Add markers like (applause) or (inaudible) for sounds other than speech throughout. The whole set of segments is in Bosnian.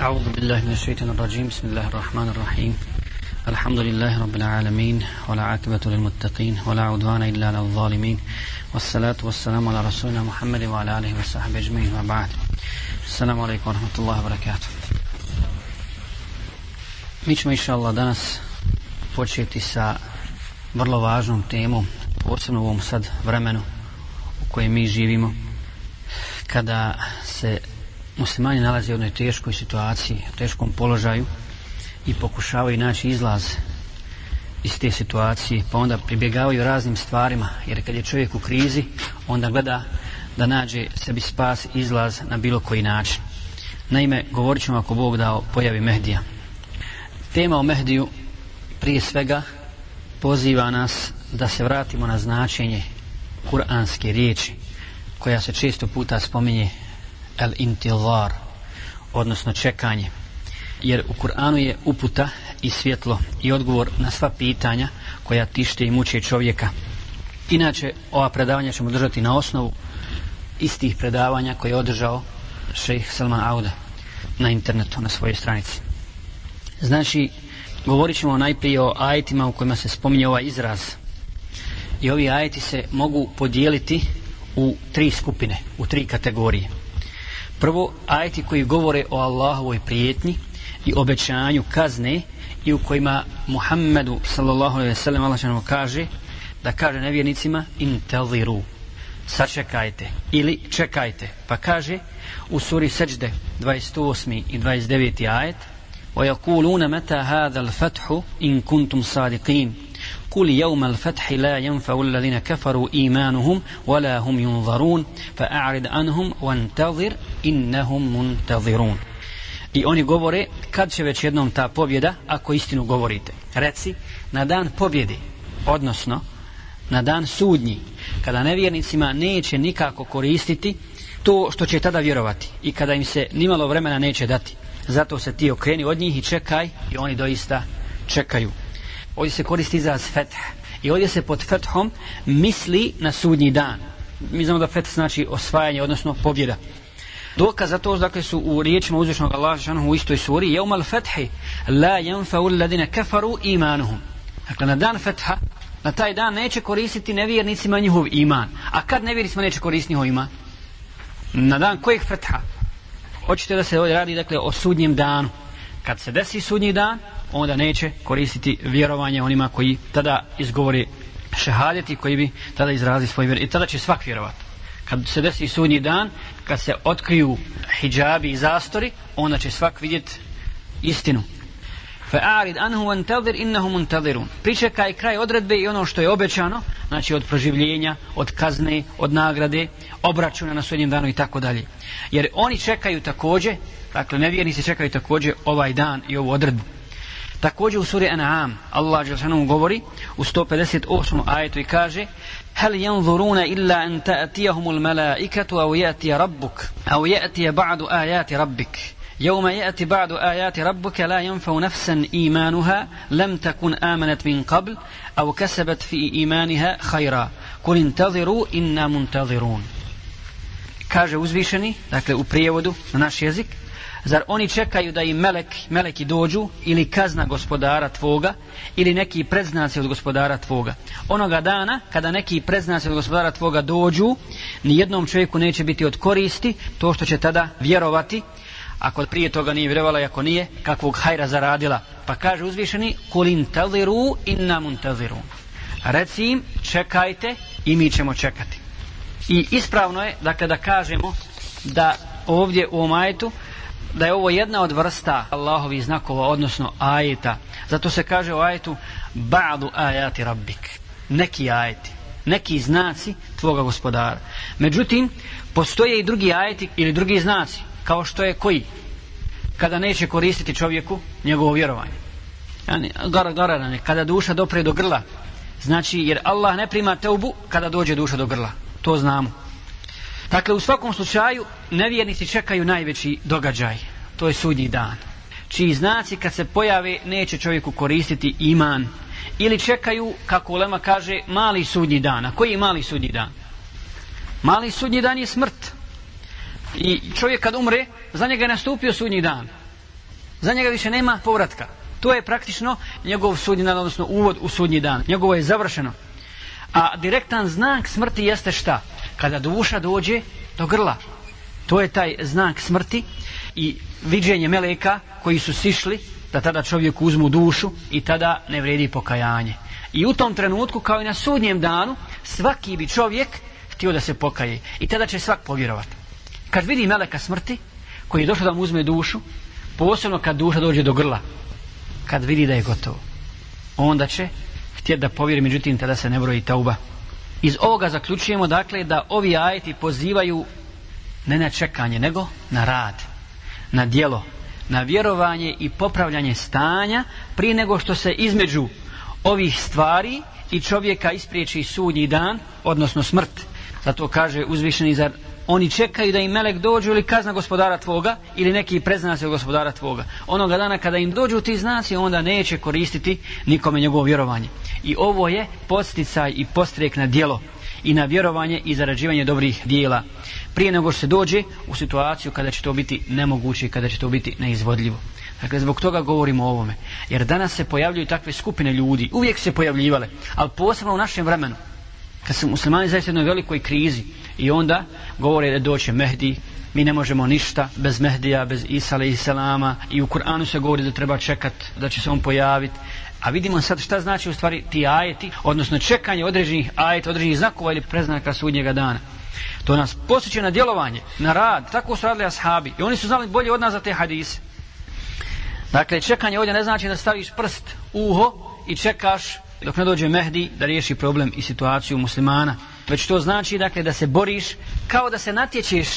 أعوذ بالله من الشيطان الرجيم. بسم الله الرحمن الرحيم. الحمد لله رب العالمين ولا عاقبة للمتقين ولا عدوان إلا على الظالمين. والصلاة والسلام على رسولنا محمد وعلى آله وصحبه أجمعين. وبعد السلام عليكم ورحمة الله وبركاته. Mi ćemo inša Allah danas početi sa vrlo važnom temom, posebno u ovom sad vremenu u kojem mi živimo, kada se muslimani nalaze u jednoj teškoj situaciji, u teškom položaju i pokušavaju naći izlaz iz te situacije, pa onda pribjegavaju raznim stvarima, jer kad je čovjek u krizi, onda gleda da nađe sebi spas, izlaz na bilo koji način. Naime, govorit ćemo ako Bog dao pojavi Mehdija. Tema o Mehdiju prije svega poziva nas da se vratimo na značenje kuranske riječi koja se često puta spominje el intizar odnosno čekanje. Jer u Kur'anu je uputa i svjetlo i odgovor na sva pitanja koja tište i muče čovjeka. Inače ova predavanja ćemo držati na osnovu istih predavanja koje je održao šejh Salman Auda na internetu na svojoj stranici. Znači govorit ćemo najprije o ajetima u kojima se spominje ovaj izraz. I ovi ajeti se mogu podijeliti u tri skupine, u tri kategorije. Prvo, ajeti koji govore o Allahovoj prijetnji i obećanju kazne i u kojima Muhammedu sallallahu alaihi wa sallam Allah kaže da kaže nevjernicima intaziru sačekajte ili čekajte pa kaže u suri seđde 28. i 29. ajet ويقولون متى هذا الفتح إن كنتم صادقين قل يوم الفتح لا ينفع الذين كفروا إيمانهم ولا هم ينظرون فأعرض عنهم وانتظر إنهم منتظرون I oni govore, kad će već jednom ta pobjeda, ako istinu govorite. Reci, na dan pobjede, odnosno, na dan sudnji, kada nevjernicima neće nikako koristiti to što će tada vjerovati i kada im se nimalo vremena neće dati. Zato se ti okreni od njih i čekaj i oni doista čekaju ovdje se koristi izraz feth. I ovdje se pod fethom misli na sudnji dan. Mi znamo da feth znači osvajanje odnosno pobjeda. Dokaz za to dakle su u riječima uzvišnog Allaha u istoj suri jeumal fethi la yanfa'u alladine kafaru imanuhum. Dakle na dan fetha na taj dan neće koristiti nevjernicima njihov iman. A kad nevjernicima neće koristiti njihov iman? Na dan kojeg fetha? Hoćete da se ovdje radi dakle o sudnjem danu. Kad se desi sudnji dan onda neće koristiti vjerovanje onima koji tada izgovori šehadeti koji bi tada izrazi svoj vjer i tada će svak vjerovati kad se desi sudnji dan kad se otkriju hijabi i zastori onda će svak vidjeti istinu. Fa'arid anhu wantazir innahum muntazirun pričekaj kraj odredbe i ono što je obećano znači od proživljenja od kazne od nagrade obračuna na sudnjem danu i tako dalje. Jer oni čekaju takođe dakle nevjernici čekaju takođe ovaj dan i ovu odredbu. Također u suri An'am Allah Đelšanom govori u 158. ajetu i kaže هل ينظرون إلا أن تأتيهم الملائكة أو يأتي ربك أو يأتي بعض آيات ربك يوم يأتي بعض آيات ربك لا ينفع نفسا إيمانها لم تكن آمنت من قبل أو كسبت في إيمانها خيرا قل انتظروا إنا منتظرون kaže uzvišeni, dakle u prijevodu na naš jezik, Zar oni čekaju da im melek, meleki dođu ili kazna gospodara tvoga ili neki predznaci od gospodara tvoga. Onoga dana kada neki predznaci od gospodara tvoga dođu, ni jednom čovjeku neće biti od koristi to što će tada vjerovati ako prije toga nije vjerovala i ako nije, kakvog hajra zaradila. Pa kaže uzvišeni, kulin taziru inna muntaziru. Reci im, čekajte i mi ćemo čekati. I ispravno je, dakle, da kažemo da ovdje u omajetu da je ovo jedna od vrsta Allahovih znakova, odnosno ajeta. Zato se kaže u ajetu ba'du ajati rabbik. Neki ajeti, neki znaci tvoga gospodara. Međutim, postoje i drugi ajeti ili drugi znaci, kao što je koji? Kada neće koristiti čovjeku njegovo vjerovanje. Yani, gara, gara, kada duša dopre do grla. Znači, jer Allah ne prima teubu kada dođe duša do grla. To znamo. Dakle, u svakom slučaju, nevjernici čekaju najveći događaj. To je sudnji dan. Čiji znaci kad se pojave neće čovjeku koristiti iman. Ili čekaju, kako Ulema kaže, mali sudnji dan. A koji je mali sudnji dan? Mali sudnji dan je smrt. I čovjek kad umre, za njega je nastupio sudnji dan. Za njega više nema povratka. To je praktično njegov sudnji dan, odnosno uvod u sudnji dan. Njegovo je završeno. A direktan znak smrti jeste šta? Kada duša dođe do grla. To je taj znak smrti i viđenje meleka koji su sišli da tada čovjek uzmu dušu i tada ne vredi pokajanje. I u tom trenutku, kao i na sudnjem danu, svaki bi čovjek htio da se pokaje. I tada će svak povjerovati. Kad vidi meleka smrti, koji je došao da mu uzme dušu, posebno kad duša dođe do grla, kad vidi da je gotovo, onda će htjeti da povjeri, međutim, tada se ne broji tauba. Iz ovoga zaključujemo, dakle, da ovi ajeti pozivaju ne na čekanje, nego na rad, na dijelo, na vjerovanje i popravljanje stanja prije nego što se između ovih stvari i čovjeka ispriječi sudnji dan, odnosno smrt. Zato kaže uzvišeni zar oni čekaju da im melek dođu ili kazna gospodara tvoga ili neki preznaci od gospodara tvoga. Onoga dana kada im dođu ti znaci, onda neće koristiti nikome njegovo vjerovanje. I ovo je posticaj i postrek na dijelo i na vjerovanje i zarađivanje dobrih dijela. Prije nego što se dođe u situaciju kada će to biti nemoguće i kada će to biti neizvodljivo. Dakle, zbog toga govorimo o ovome. Jer danas se pojavljuju takve skupine ljudi. Uvijek se pojavljivale. Ali posebno u našem vremenu. Kad su muslimani zaista jednoj velikoj krizi. I onda govore da doće Mehdi. Mi ne možemo ništa bez Mehdija, bez Isa i Selama. I u Kur'anu se govori da treba čekat da će se on pojaviti. A vidimo sad šta znači u stvari ti ajeti, odnosno čekanje određenih ajeta, određenih znakova ili preznaka sudnjega dana. To nas posjeća na djelovanje, na rad, tako su radili ashabi. I oni su znali bolje od nas za te hadise. Dakle, čekanje ovdje ne znači da staviš prst u uho i čekaš dok ne dođe Mehdi da riješi problem i situaciju muslimana. Već to znači dakle, da se boriš kao da se natječeš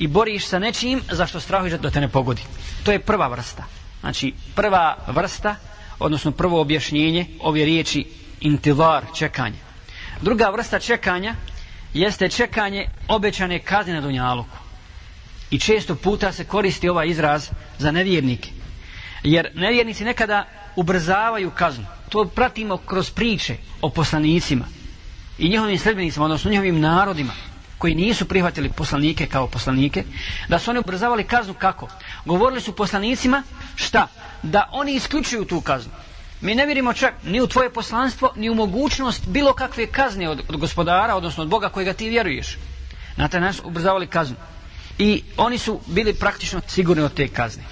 i boriš sa nečim zašto strahuješ da te ne pogodi. To je prva vrsta. Znači, prva vrsta odnosno prvo objašnjenje ove riječi intivar, čekanje. Druga vrsta čekanja jeste čekanje obećane kazne na Dunjaluku. I često puta se koristi ovaj izraz za nevjernike. Jer nevjernici nekada ubrzavaju kaznu. To pratimo kroz priče o poslanicima i njihovim sredbenicima, odnosno njihovim narodima koji nisu prihvatili poslanike kao poslanike, da su oni ubrzavali kaznu kako? Govorili su poslanicima šta? Da oni isključuju tu kaznu. Mi ne vjerimo čak ni u tvoje poslanstvo, ni u mogućnost bilo kakve kazne od, od gospodara, odnosno od Boga kojega ti vjeruješ. Na taj način ubrzavali kaznu. I oni su bili praktično sigurni od te kazne.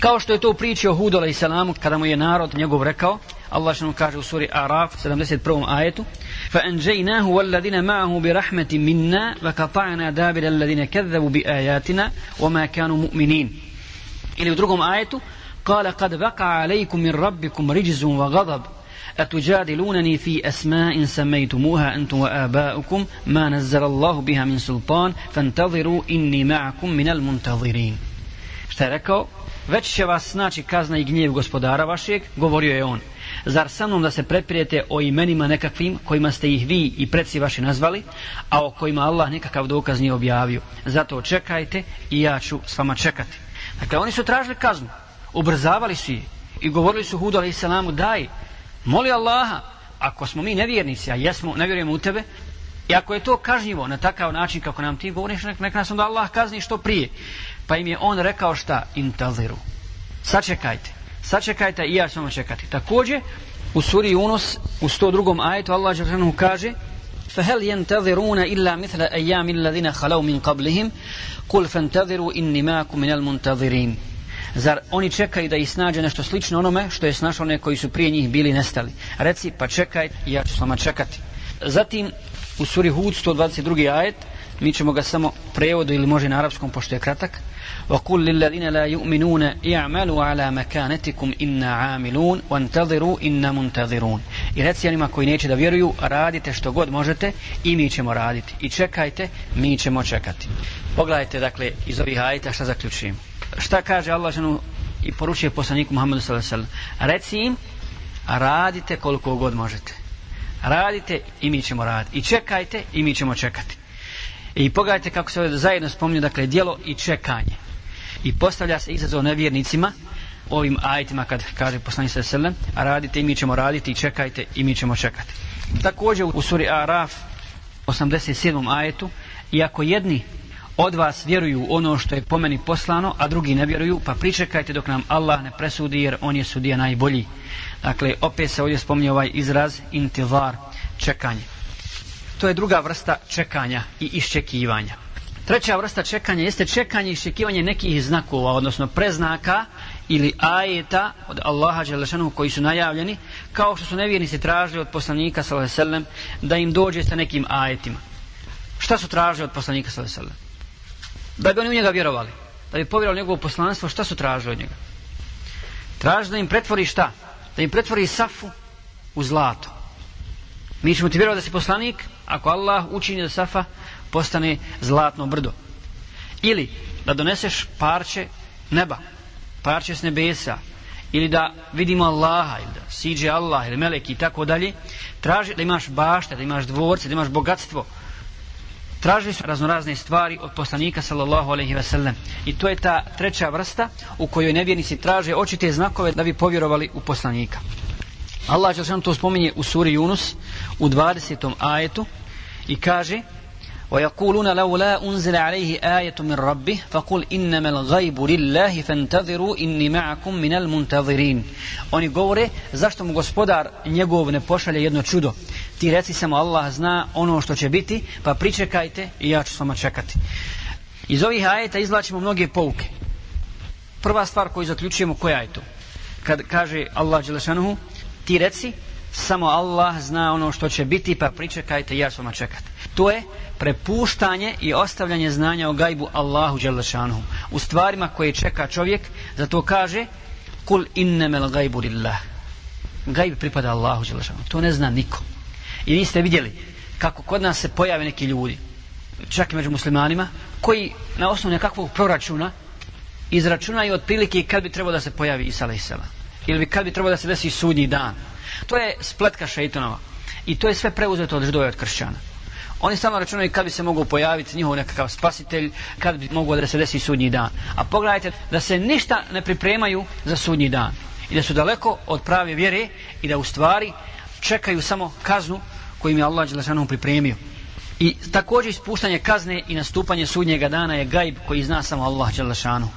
Kao što je to u priči o Hudu i Salamu, kada mu je narod njegov rekao, Allah što kaže u suri Araf, 71. ajetu, فَأَنْجَيْنَاهُ وَالَّذِينَ مَعَهُ بِرَحْمَةٍ مِنَّا وَكَطَعْنَا دَابِرَ الَّذِينَ كَذَّبُوا بِآيَاتِنَا وَمَا كَانُوا مُؤْمِنِينَ. Ili u drugom ajetu, قال قد وقع عليكم من ربكم رجز وغضب. أتجادلونني في أسماء سميتموها أنتم وآباؤكم ما نزل الله بها من سلطان. فانتظروا إني معكم من المنتظرين. rekao? Već će vas snaći kazna i gnjev gospodara vašeg, govorio je on. Zar sa mnom da se preprijete o imenima nekakvim kojima ste ih vi i preci vaši nazvali, a o kojima Allah nekakav dokaz nije objavio? Zato čekajte i ja ću s vama čekati. Dakle, oni su tražili kaznu, ubrzavali su je i govorili su Hudu alaih salamu, daj, moli Allaha, ako smo mi nevjernici, a jesmo, ne vjerujemo u tebe, i ako je to kažnjivo na takav način kako nam ti govoriš, nek, nek nas onda Allah kazni što prije. Pa im je on rekao šta? Intaziru. Sačekajte. Sačekajte i ja ću vam čekati. Također, u suri Yunus, u 102. ajetu, Allah Đeršanu kaže فهل ينتظرون إلا مثل أيام الذين خلوا من قبلهم قل فانتظروا إني معكم من المنتظرين Zar oni čekaju da ih snađe nešto slično onome što je snašao one koji su prije njih bili nestali? Reci, pa čekaj, ja ću s vama čekati. Zatim, u suri Hud, 122. ajet, mi ćemo ga samo prevodu ili može na arapskom, pošto je kratak. وَقُلْ لِلَّذِينَ لَا يُؤْمِنُونَ اِعْمَلُوا عَلَى مَكَانَتِكُمْ إِنَّا عَامِلُونَ وَانْتَظِرُوا إِنَّا مُنْتَظِرُونَ I reci onima koji neće da vjeruju, radite što god možete i mi ćemo raditi. I čekajte, mi ćemo čekati. Pogledajte, dakle, iz ovih ajeta šta zaključujem šta kaže Allah ženu i poručuje poslaniku Muhammedu sallallahu alejhi ve sellem reci im radite koliko god možete radite i mi ćemo raditi. I čekajte i mi ćemo čekati. I pogledajte kako se zajedno spominju dakle djelo i čekanje. I postavlja se izazov nevjernicima ovim ajitima kad kaže poslanik sa selem, radite i mi ćemo raditi i čekajte i mi ćemo čekati. Također u suri Araf 87. ajetu iako jedni od vas vjeruju ono što je po meni poslano, a drugi ne vjeruju, pa pričekajte dok nam Allah ne presudi, jer on je sudija najbolji. Dakle, opet se ovdje spominje ovaj izraz intivar, čekanje. To je druga vrsta čekanja i iščekivanja. Treća vrsta čekanja jeste čekanje i iščekivanje nekih znakova, odnosno preznaka ili ajeta od Allaha Đelešanu koji su najavljeni, kao što su nevjernici tražili od poslanika sallallahu da im dođe sa nekim ajetima. Šta su tražili od poslanika sallallahu Da bi oni u njega vjerovali, da bi povjerovali njegovo poslanstvo, šta su tražili od njega? Tražili da im pretvori šta? Da im pretvori safu u zlato. Mi ćemo ti vjerovati da si poslanik, ako Allah učini da safa postane zlatno brdo. Ili da doneseš parče neba, parče s nebesa, ili da vidimo Allaha, ili da siđe Allah, ili meleki i tako dalje, traži da imaš bašte, da imaš dvorce, da imaš bogatstvo. Tražili su raznorazne stvari od poslanika sallallahu alejhi ve sellem. I to je ta treća vrsta u kojoj nevjernici traže očite znakove da bi povjerovali u poslanika. Allah dželle to spominje u suri Yunus u 20. ajetu i kaže ويقولون لولا أنزل عليه آية من ربه فقل إنما الغيب لله فانتظروا إني معكم من المنتظرين Oni govore zašto mu gospodar njegov ne pošalje jedno čudo ti reci samo Allah zna ono što će biti pa pričekajte i ja ću s vama čekati iz ovih ajeta izvlačimo mnoge pouke prva stvar koju zaključujemo koja je to kad kaže Allah Đelešanuhu ti reci samo Allah zna ono što će biti pa pričekajte ja ću s vama čekati to je prepuštanje i ostavljanje znanja o gajbu Allahu Đelešanuhu u stvarima koje čeka čovjek zato kaže kul innemel gajbu lillah. Gajb pripada Allahu Đelešanuhu to ne zna niko. I vi ste vidjeli kako kod nas se pojave neki ljudi čak i među muslimanima koji na osnovu nekakvog proračuna izračunaju otprilike kad bi trebalo da se pojavi Isa a.s. ili kad bi trebalo da se desi sudnji dan. To je spletka šeitonova i to je sve preuzeto od židove od kršćana. Oni samo računaju kad bi se mogao pojaviti njihov nekakav spasitelj, kad bi mogao da se desi sudnji dan. A pogledajte da se ništa ne pripremaju za sudnji dan. I da su daleko od prave vjere i da u stvari čekaju samo kaznu koju im je Allah Đelešanom pripremio. I također ispuštanje kazne i nastupanje sudnjega dana je gajb koji zna samo Allah Đelešanu.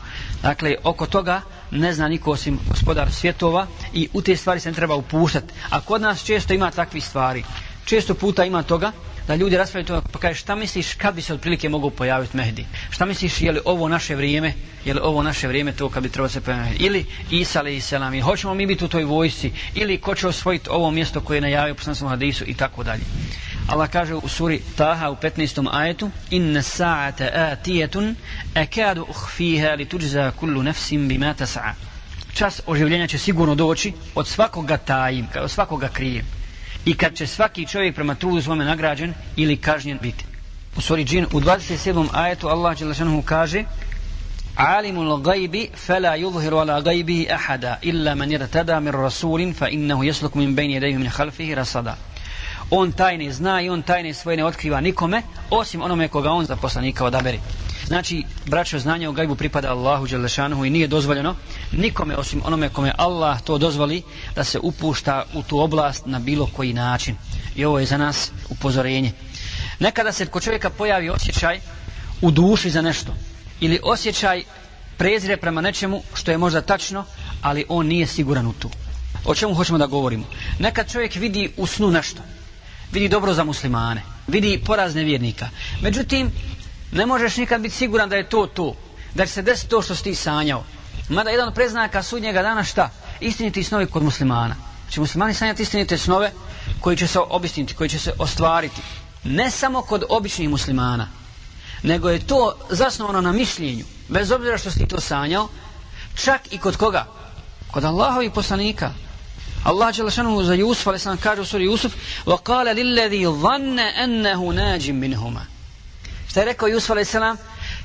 Dakle, oko toga ne zna niko osim gospodar svjetova i u te stvari se ne treba upuštati. A kod nas često ima takvi stvari. Često puta ima toga da ljudi raspravljaju to, pa kaže šta misliš kad bi se otprilike mogu pojaviti Mehdi? Šta misliš je li ovo naše vrijeme, je li ovo naše vrijeme to kad bi trebalo se pojaviti? Ili Isa ali i selam, hoćemo mi biti u toj vojsci, ili ko će osvojiti ovo mjesto koje je najavio poslanstvom hadisu i tako dalje. Allah kaže u suri Taha u 15. ajetu Inna sa'ata atijetun akadu uhfiha li tuđza kullu nefsim bima tasa'a Čas oživljenja će sigurno doći od svakoga tajim, od svakoga krijem i kad će svaki čovjek prema trudu svome nagrađen ili kažnjen biti. U suri džin u 27. ajetu Allah Đelešanuhu kaže Alimul gajbi fela yudhiru ala gajbihi ahada illa man irtada min rasulin fa innahu jesluku min bejni jedayhu min halfihi rasada. On tajne zna i on tajne svoje ne otkriva nikome osim onome koga on za poslanika odaberi. Znači, braćo, znanje o gajbu pripada Allahu Đelešanuhu i nije dozvoljeno nikome osim onome kome Allah to dozvoli da se upušta u tu oblast na bilo koji način. I ovo je za nas upozorenje. Nekada se kod čovjeka pojavi osjećaj u duši za nešto ili osjećaj prezire prema nečemu što je možda tačno, ali on nije siguran u tu. O čemu hoćemo da govorimo? Nekad čovjek vidi u snu nešto. Vidi dobro za muslimane. Vidi porazne vjernika. Međutim, ne možeš nikad biti siguran da je to to. Da će se desiti to što si ti sanjao. Mada jedan od preznaka sudnjega dana šta? Istiniti snovi kod muslimana. Će muslimani sanjati istinite snove koji će se obistiniti, koji će se ostvariti. Ne samo kod običnih muslimana, nego je to zasnovano na mišljenju. Bez obzira što si ti to sanjao, čak i kod koga? Kod Allahovih poslanika. Allah će lašanu za Jusuf, ali sam kaže u suri Jusuf, وَقَالَ لِلَّذِي ظَنَّ أَنَّهُ نَاجٍ مِنْهُمَا Šta je rekao Jusuf a.s.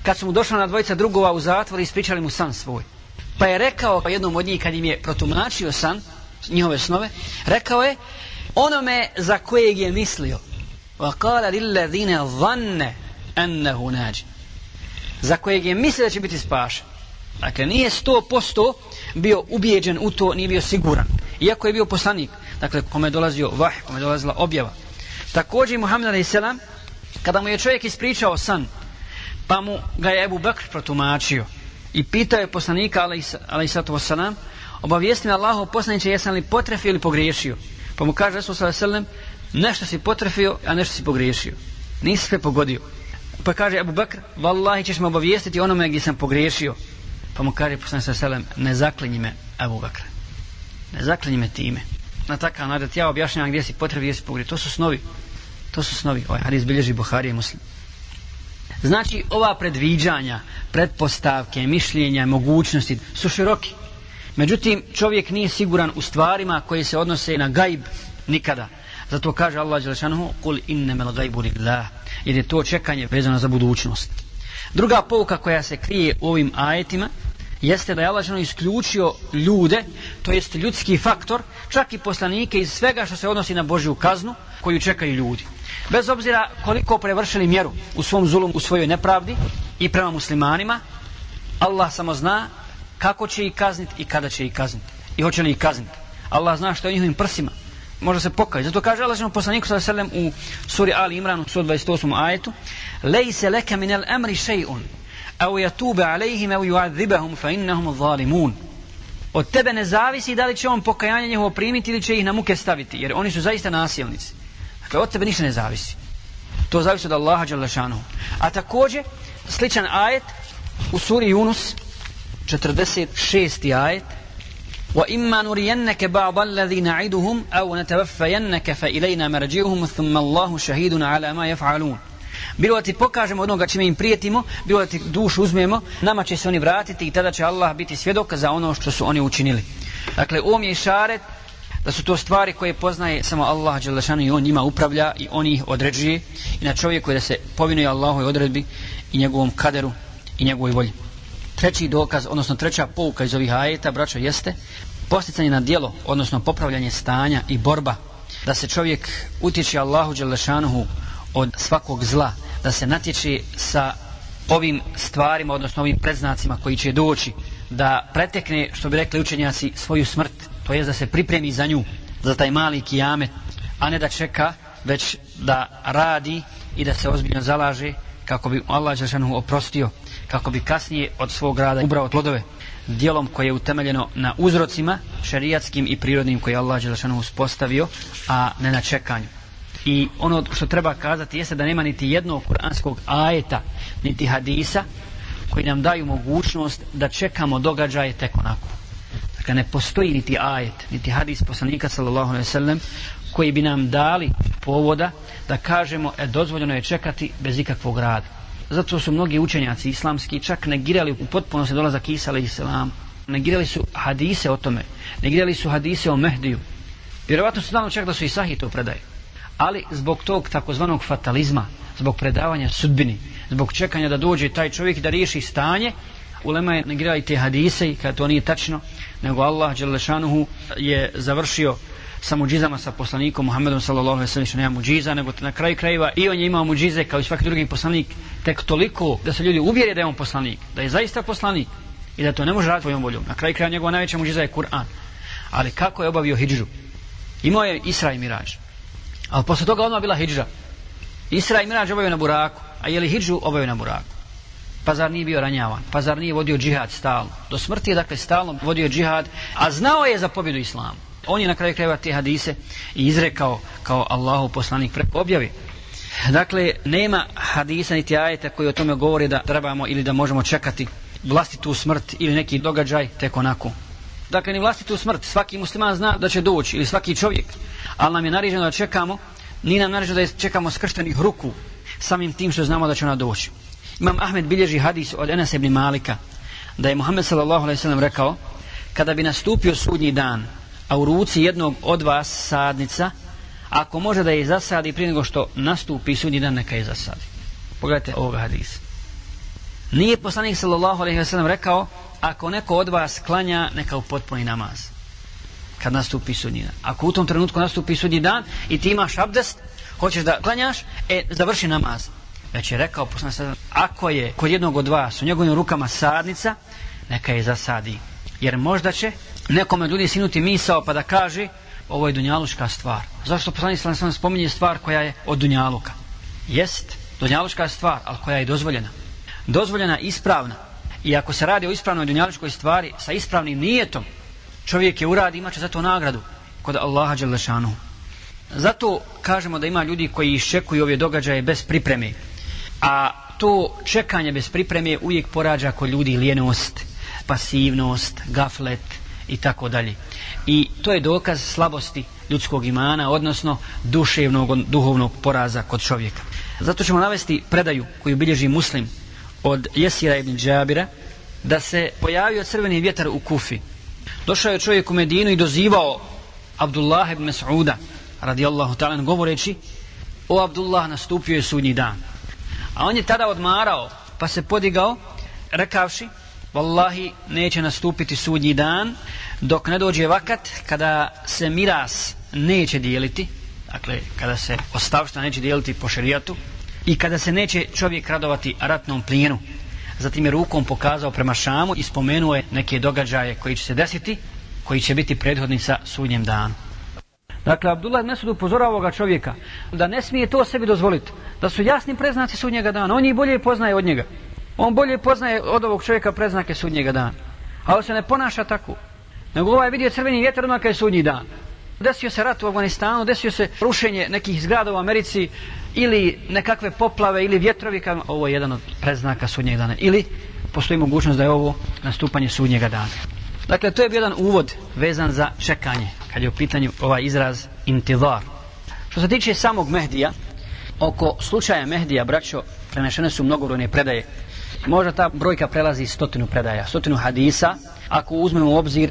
kad su mu došla na dvojica drugova u zatvor i ispričali mu san svoj. Pa je rekao pa jednom od njih kad im je protumačio san, njihove snove, rekao je onome za kojeg je mislio. Wa kala lillazine vanne ennehu nađi. Za kojeg je mislio da će biti spašen. Dakle, nije sto posto bio ubijeđen u to, nije bio siguran. Iako je bio poslanik, dakle, kome je dolazio vah, kome je dolazila objava. Također, Muhammed a.s kada mu je čovjek ispričao san, Pa mu ga je Ebu Bekr protumačio i pitao je poslanika, ali i wasalam, obavijesti me Allahu poslaniće jesam li potrefio ili pogriješio. Pa mu kaže Resul sallallahu nešto si potrefio, a nešto si pogriješio. Nisi sve pogodio. Pa kaže Abu Bakr, vallahi ćeš me obavijestiti onome gdje sam pogriješio. Pa mu kaže poslanik sallallahu ne zaklinji me Abu Bakr. Ne zaklinji me time. Na takav način ja objašnjavam gdje si potrefio, gdje si pogriješio. To su snovi. To su snovi. Ovaj hadis bilježi Buhari i Muslim. Znači, ova predviđanja, pretpostavke, mišljenja, mogućnosti su široki. Međutim, čovjek nije siguran u stvarima koje se odnose na gajb nikada. Zato kaže Allah Đelešanuhu, kul innemel gajbu lillah, jer je to čekanje vezano za budućnost. Druga pouka koja se krije u ovim ajetima, jeste da je Allah Đelešanuhu isključio ljude, to jest ljudski faktor, čak i poslanike iz svega što se odnosi na Božju kaznu, koju čekaju ljudi. Bez obzira koliko prevršili mjeru u svom zulum, u svojoj nepravdi i prema muslimanima, Allah samo zna kako će ih kazniti i kada će ih kazniti. I hoće li ih kazniti. Allah zna što je njihovim prsima. Može se pokajati. Zato kaže Allah što poslaniku sa selem u suri Ali Imran u 128. ajetu Lejse leke minel emri shay'un au jatube alejhim au juadzibahum fa innahum zalimun od tebe ne zavisi da li će on pokajanje njihovo primiti ili će ih na muke staviti jer oni su zaista nasilnici dakle od tebe ništa ne zavisi to zavisi od Allaha Đalešanu a također sličan ajet u suri Yunus 46. ajet وإما نرينك بعض الذي نعدهم أو نتوفينك فإلينا مرجعهم ثم الله شهيد على ما يفعلون bilo da ti pokažemo onoga čime im prijetimo, bilo da ti dušu uzmemo, nama će se oni vratiti i tada će Allah biti svjedok za ono što su oni učinili. Dakle, ovom je šaret da su to stvari koje poznaje samo Allah Đelešanu i on njima upravlja i on ih određuje i na čovjeku je da se povinuje Allahoj odredbi i njegovom kaderu i njegovoj volji. Treći dokaz, odnosno treća pouka iz ovih ajeta, braćo, jeste posticanje na dijelo, odnosno popravljanje stanja i borba da se čovjek utječe Allahu Đelešanuhu od svakog zla, da se natječe sa ovim stvarima, odnosno ovim predznacima koji će doći, da pretekne, što bi rekli učenjaci, svoju smrt, to je da se pripremi za nju, za taj mali kijamet, a ne da čeka, već da radi i da se ozbiljno zalaže kako bi Allah Žešanu oprostio, kako bi kasnije od svog rada ubrao plodove dijelom koje je utemeljeno na uzrocima šerijatskim i prirodnim koje je Allah Žešanu uspostavio, a ne na čekanju. I ono što treba kazati jeste da nema niti jednog kuranskog ajeta, niti hadisa, koji nam daju mogućnost da čekamo događaje tek onako. Dakle, ne postoji niti ajet, niti hadis poslanika sallallahu alaihi sallam, koji bi nam dali povoda da kažemo, e, dozvoljeno je čekati bez ikakvog rada. Zato su mnogi učenjaci islamski čak negirali u potpunosti dolazak Isa alaihi sallam. Negirali su hadise o tome. Negirali su hadise o Mehdiju. Vjerovatno su znali čak da su i sahih to predaje. ali zbog tog takozvanog fatalizma, zbog predavanja sudbini, zbog čekanja da dođe taj čovjek da riješi stanje, ulema je negirali te hadise i kada to nije tačno, nego Allah Đelešanuhu je završio sa muđizama sa poslanikom Muhammedom sallallahu alejhi ve sellem nema muđiza, nego na kraju krajeva i on je imao muđize kao i svaki drugi poslanik, tek toliko da se ljudi uvjeri da je on poslanik, da je zaista poslanik i da to ne može raditi svojom voljom. Na kraju krajeva njegova najveća muđiza je Kur'an. Ali kako je obavio hidžu Imao je Isra i Mirađ. Ali posle toga odmah bila hidža Isra i Mirađ obavio na buraku. A je li hidžu obavio na buraku? Pa zar nije bio ranjavan? Pa zar nije vodio džihad stalno? Do smrti je dakle stalno vodio džihad, a znao je za pobjedu islamu. On je na kraju krajeva te hadise i izrekao kao Allahu poslanik preko objavi. Dakle, nema hadisa niti ajeta koji o tome govori da trebamo ili da možemo čekati vlastitu smrt ili neki događaj tek onako. Dakle, ni vlastitu smrt. Svaki musliman zna da će doći ili svaki čovjek ali nam je naređeno da čekamo, ni nam naređeno da čekamo skrštenih ruku, samim tim što znamo da će ona doći. Imam Ahmed bilježi hadis od Enes ibn Malika, da je Muhammed sallallahu alejhi ve sellem rekao, kada bi nastupio sudnji dan, a u ruci jednog od vas sadnica, ako može da je zasadi prije nego što nastupi sudnji dan, neka je zasadi. Pogledajte ovog hadisa. Nije poslanik sallallahu alejhi ve sellem rekao, ako neko od vas klanja, neka u potpuni namaz kad nastupi sudnji dan. Ako u tom trenutku nastupi sudnji dan i ti imaš abdest, hoćeš da klanjaš, e, završi namaz. Već je rekao, poslan sada, ako je kod jednog od vas u njegovim rukama sadnica, neka je zasadi. Jer možda će nekome ljudi sinuti misao pa da kaže, ovo je dunjaluška stvar. Zašto poslani sam sam spominje stvar koja je od dunjaluka? Jest, dunjaluška stvar, ali koja je dozvoljena. dozvoljena ispravna i ako se radi o ispravnoj dunjaluškoj stvari sa ispravnim nijetom čovjek je uradi imaće za to nagradu kod Allaha Đelešanu zato kažemo da ima ljudi koji iščekuju ove događaje bez pripreme a to čekanje bez pripreme uvijek porađa kod ljudi lijenost pasivnost, gaflet i tako dalje i to je dokaz slabosti ljudskog imana, odnosno duševnog, duhovnog poraza kod čovjeka. Zato ćemo navesti predaju koju bilježi muslim od Jesira ibn Džabira, da se pojavio crveni vjetar u Kufi. Došao je čovjek u Medinu i dozivao Abdullah ibn Mas'uda, radijallahu ta'ala, govoreći, o Abdullah, nastupio je sudnji dan. A on je tada odmarao, pa se podigao, rekavši, Wallahi, neće nastupiti sudnji dan, dok ne dođe vakat kada se miras neće dijeliti, dakle kada se ostavšta neće dijeliti po šerijatu i kada se neće čovjek radovati ratnom plijenu. Zatim je rukom pokazao prema Šamu i spomenuo je neke događaje koji će se desiti, koji će biti prethodni sa sudnjem danu. Dakle, Abdullah Mesud upozorava ovoga čovjeka da ne smije to sebi dozvoliti, da su jasni preznaci sudnjega dana, on ih bolje poznaje od njega. On bolje poznaje od ovog čovjeka preznake sudnjega dana. A on se ne ponaša tako. Nego ovaj vidio crveni vjetar odmah je sudnji dan. Desio se rat u Afganistanu, desio se rušenje nekih zgrada u Americi ili nekakve poplave ili vjetrovi. Ovo je jedan od preznaka sudnjeg dana. Ili postoji mogućnost da je ovo nastupanje sudnjega dana. Dakle, to je jedan uvod vezan za čekanje, kad je u pitanju ovaj izraz intidar. Što se tiče samog Mehdija, oko slučaja Mehdija, braćo, prenešene su mnogobrojne predaje. Možda ta brojka prelazi stotinu predaja, stotinu hadisa, ako uzmemo u obzir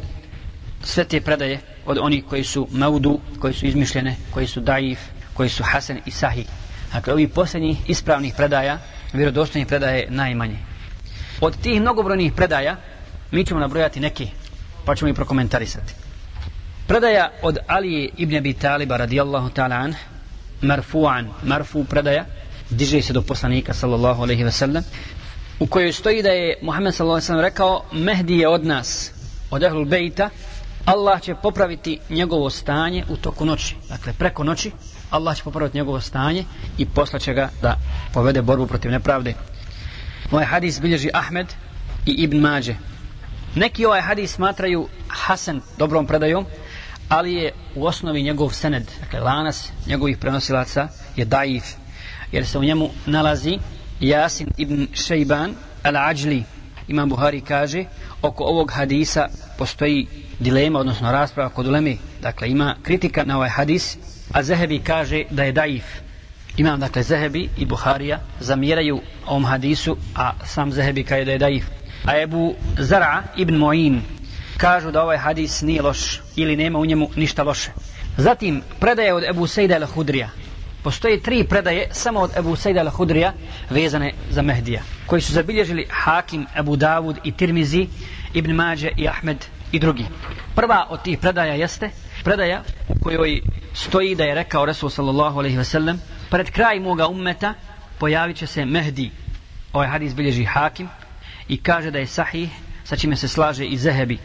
sve te predaje od onih koji su maudu, koji su izmišljene, koji su daif, koji su hasan i sahi. Dakle, ovih posljednjih ispravnih predaja, vjerodostojnih predaje najmanje. Od tih mnogobrojnih predaja, mi ćemo nabrojati neke, pa ćemo i prokomentarisati. Predaja od Ali ibn Abi Taliba radijallahu ta'ala an, marfu'an, marfu predaja, diže se do poslanika sallallahu alaihi ve sellem, u kojoj stoji da je Muhammed sallallahu alaihi ve sellem rekao, Mehdi je od nas, od Ahlul Bejta, Allah će popraviti njegovo stanje u toku noći. Dakle, preko noći Allah će popraviti njegovo stanje i poslaće ga da povede borbu protiv nepravde. Ovaj hadis bilježi Ahmed i Ibn Mađe. Neki ovaj hadis smatraju Hasan dobrom predajom, ali je u osnovi njegov sened, dakle lanas njegovih prenosilaca je daif, jer se u njemu nalazi Jasin ibn Šejban al-Ađli. Imam Buhari kaže, oko ovog hadisa postoji dilema, odnosno rasprava kod ulemi. Dakle, ima kritika na ovaj hadis, a Zehebi kaže da je daif. Imam, dakle, Zehebi i Buharija zamjeraju ovom hadisu, a sam Zehebi kaže da je daif. A Ebu Zara ibn Moin kažu da ovaj hadis nije loš ili nema u njemu ništa loše. Zatim, predaje od Ebu Sejda al-Hudrija. Postoje tri predaje samo od Ebu Sejda al-Hudrija vezane za Mehdija, koji su zabilježili Hakim, Ebu Davud i Tirmizi, Ibn Mađe i Ahmed i drugi. Prva od tih predaja jeste predaja u kojoj stoji da je rekao Resul sallallahu alaihi wasallam pred kraj moga ummeta pojavit će se Mehdi. Ovaj hadis bilježi Hakim i kaže da je sahih sa čime se slaže i Zehebi.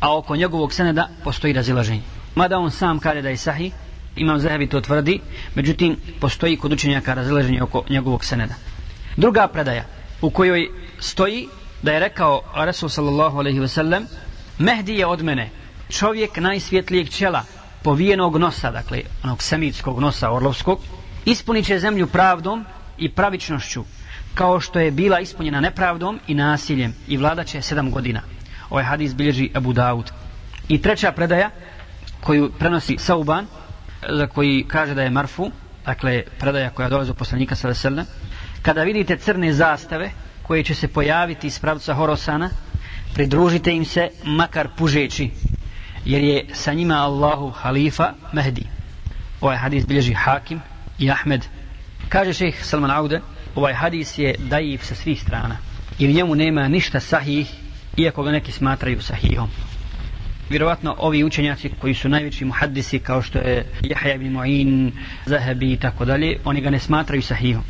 A oko njegovog seneda postoji razilaženje. Mada on sam kaže da je sahih, imam Zehebi to tvrdi, međutim postoji kod učenjaka razilaženje oko njegovog seneda. Druga predaja u kojoj stoji da je rekao Resul sallallahu alaihi sellem: Mehdi je od mene čovjek najsvjetlijeg čela povijenog nosa, dakle onog semitskog nosa orlovskog, ispunit će zemlju pravdom i pravičnošću kao što je bila ispunjena nepravdom i nasiljem i vladaće sedam godina. Ovaj hadis bilježi Abu Daud. I treća predaja koju prenosi Sauban, za koji kaže da je Marfu, dakle predaja koja dolazi od poslanika sa kada vidite crne zastave koje će se pojaviti iz pravca Horosana, pridružite im se makar pužeći jer je sa njima Allahu halifa Mehdi ovaj hadis bilježi Hakim i Ahmed kaže šeheh Salman Aude ovaj hadis je dajiv sa svih strana i u njemu nema ništa sahih iako ga neki smatraju sahihom vjerovatno ovi učenjaci koji su najveći muhaddisi kao što je Jahja ibn Mu'in, Zahebi i tako dalje oni ga ne smatraju sahihom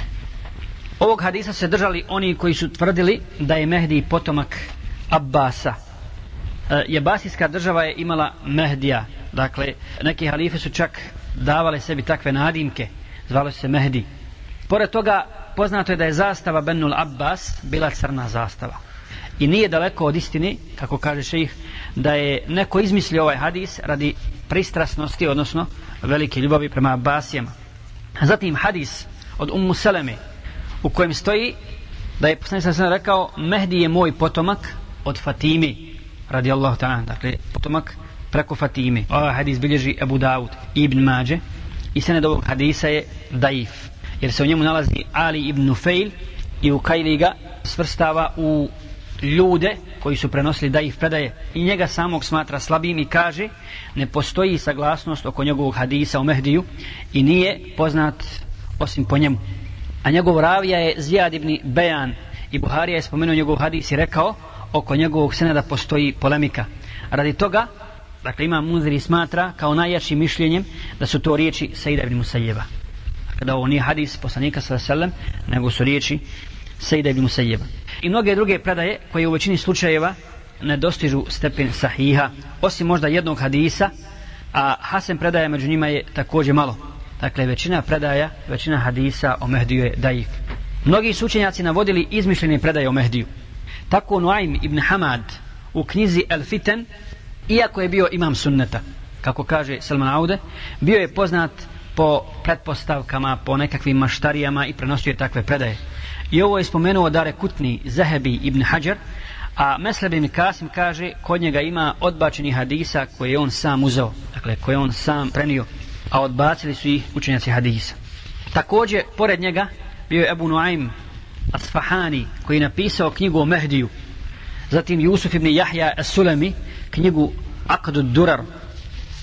ovog hadisa se držali oni koji su tvrdili da je Mehdi potomak Abbasa. E, Jebasijska država je imala Mehdija. Dakle, neki halife su čak davale sebi takve nadimke. Zvalo se Mehdi. Pored toga, poznato je da je zastava Benul Abbas bila crna zastava. I nije daleko od istini, kako kaže šejih, da je neko izmislio ovaj hadis radi pristrasnosti, odnosno velike ljubavi prema Abbasijama. Zatim hadis od Ummu Seleme, u kojem stoji da je poslanik sam rekao Mehdi je moj potomak od Fatimi radijallahu ta'ala dakle potomak preko Fatime ovaj hadis bilježi Abu Dawud ibn Mađe i sened ovog hadisa je daif jer se u njemu nalazi Ali ibn Fejl i u Kajli ga svrstava u ljude koji su prenosili da ih predaje. I njega samog smatra slabim i kaže ne postoji saglasnost oko njegovog hadisa u Mehdiju i nije poznat osim po njemu. A njegov ravija je Zijad ibn Bejan i Buharija je spomenuo njegov hadis i rekao oko njegovog seneda postoji polemika. Radi toga dakle ima muziri smatra kao najjačim mišljenjem da su to riječi Sejda ibn Musajjeva kada ovo nije hadis poslanika sallam nego su riječi Sejda ibn Musajjeva i mnoge druge predaje koje u većini slučajeva ne dostižu stepen sahiha osim možda jednog hadisa a Hasan predaja među njima je također malo Dakle, većina predaja, većina hadisa o Mehdiju je daif. Mnogi su učenjaci navodili izmišljene predaje o Mehdiju. Tako Nuaym ibn Hamad u knjizi El Fiten, iako je bio imam sunneta, kako kaže Salman Aude, bio je poznat po pretpostavkama, po nekakvim maštarijama i prenosio je takve predaje. I ovo je spomenuo Dare Kutni Zahebi ibn Hajar, a Mesleb ibn Kasim kaže kod njega ima odbačeni hadisa koje je on sam uzeo, dakle koje on sam prenio a odbacili su ih učenjaci hadisa. Također, pored njega, bio je Ebu Nuaym Asfahani, koji je napisao knjigu o Mehdiju. Zatim Jusuf ibn Jahja As-Sulemi, knjigu Akadu Durar.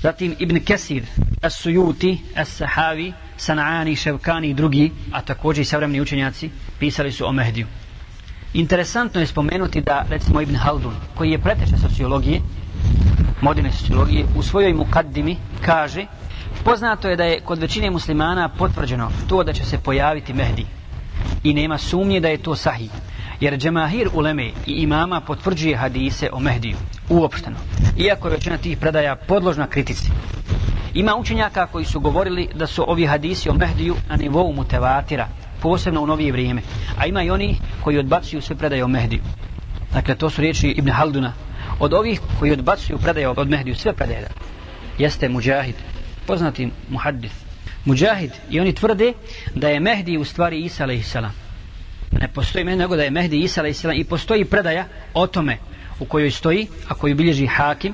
Zatim Ibn Kesir As-Sujuti, As-Sahavi, Sanani, Ševkani i drugi, a također i savremni učenjaci, pisali su o Mehdiju. Interesantno je spomenuti da, recimo, Ibn Haldun, koji je preteča sociologije, moderne sociologije, u svojoj mukaddimi kaže Poznato je da je kod većine muslimana potvrđeno to da će se pojaviti Mehdi. I nema sumnje da je to sahih. Jer džemahir uleme i imama potvrđuje hadise o Mehdiju. Uopšteno. Iako je većina tih predaja podložna kritici. Ima učenjaka koji su govorili da su ovi hadisi o Mehdiju na nivou mutevatira. Posebno u novije vrijeme. A ima i oni koji odbacuju sve predaje o Mehdiju. Dakle, to su riječi Ibn Halduna. Od ovih koji odbacuju predaje od Mehdiju, sve predaje. Jeste muđahid, poznati muhaddis Mujahid i oni tvrde da je Mehdi u stvari Isa alaihissalam. Pa ne postoji meni nego da je Mehdi Isa a.s. i postoji predaja o tome u kojoj stoji, a koju bilježi Hakim,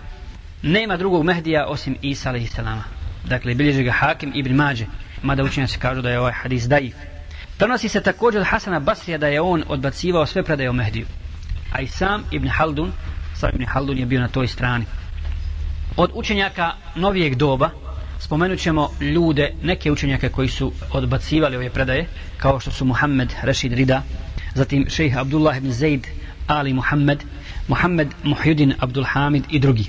nema drugog Mehdija osim Isa a.s. Dakle, bilježi ga Hakim ibn Mađe, mada učenjaci kažu da je ovaj hadis daif. Prenosi se također od Hasana Basrija da je on odbacivao sve predaje o Mehdiju. A i sam Ibn Haldun, sam Ibn Haldun je bio na toj strani. Od učenjaka novijeg doba, spomenut ćemo ljude, neke učenjake koji su odbacivali ove predaje, kao što su Muhammed Rashid Rida, zatim šejh Abdullah ibn Zaid Ali Muhammed, Muhammed Muhyudin Abdul Hamid i drugi.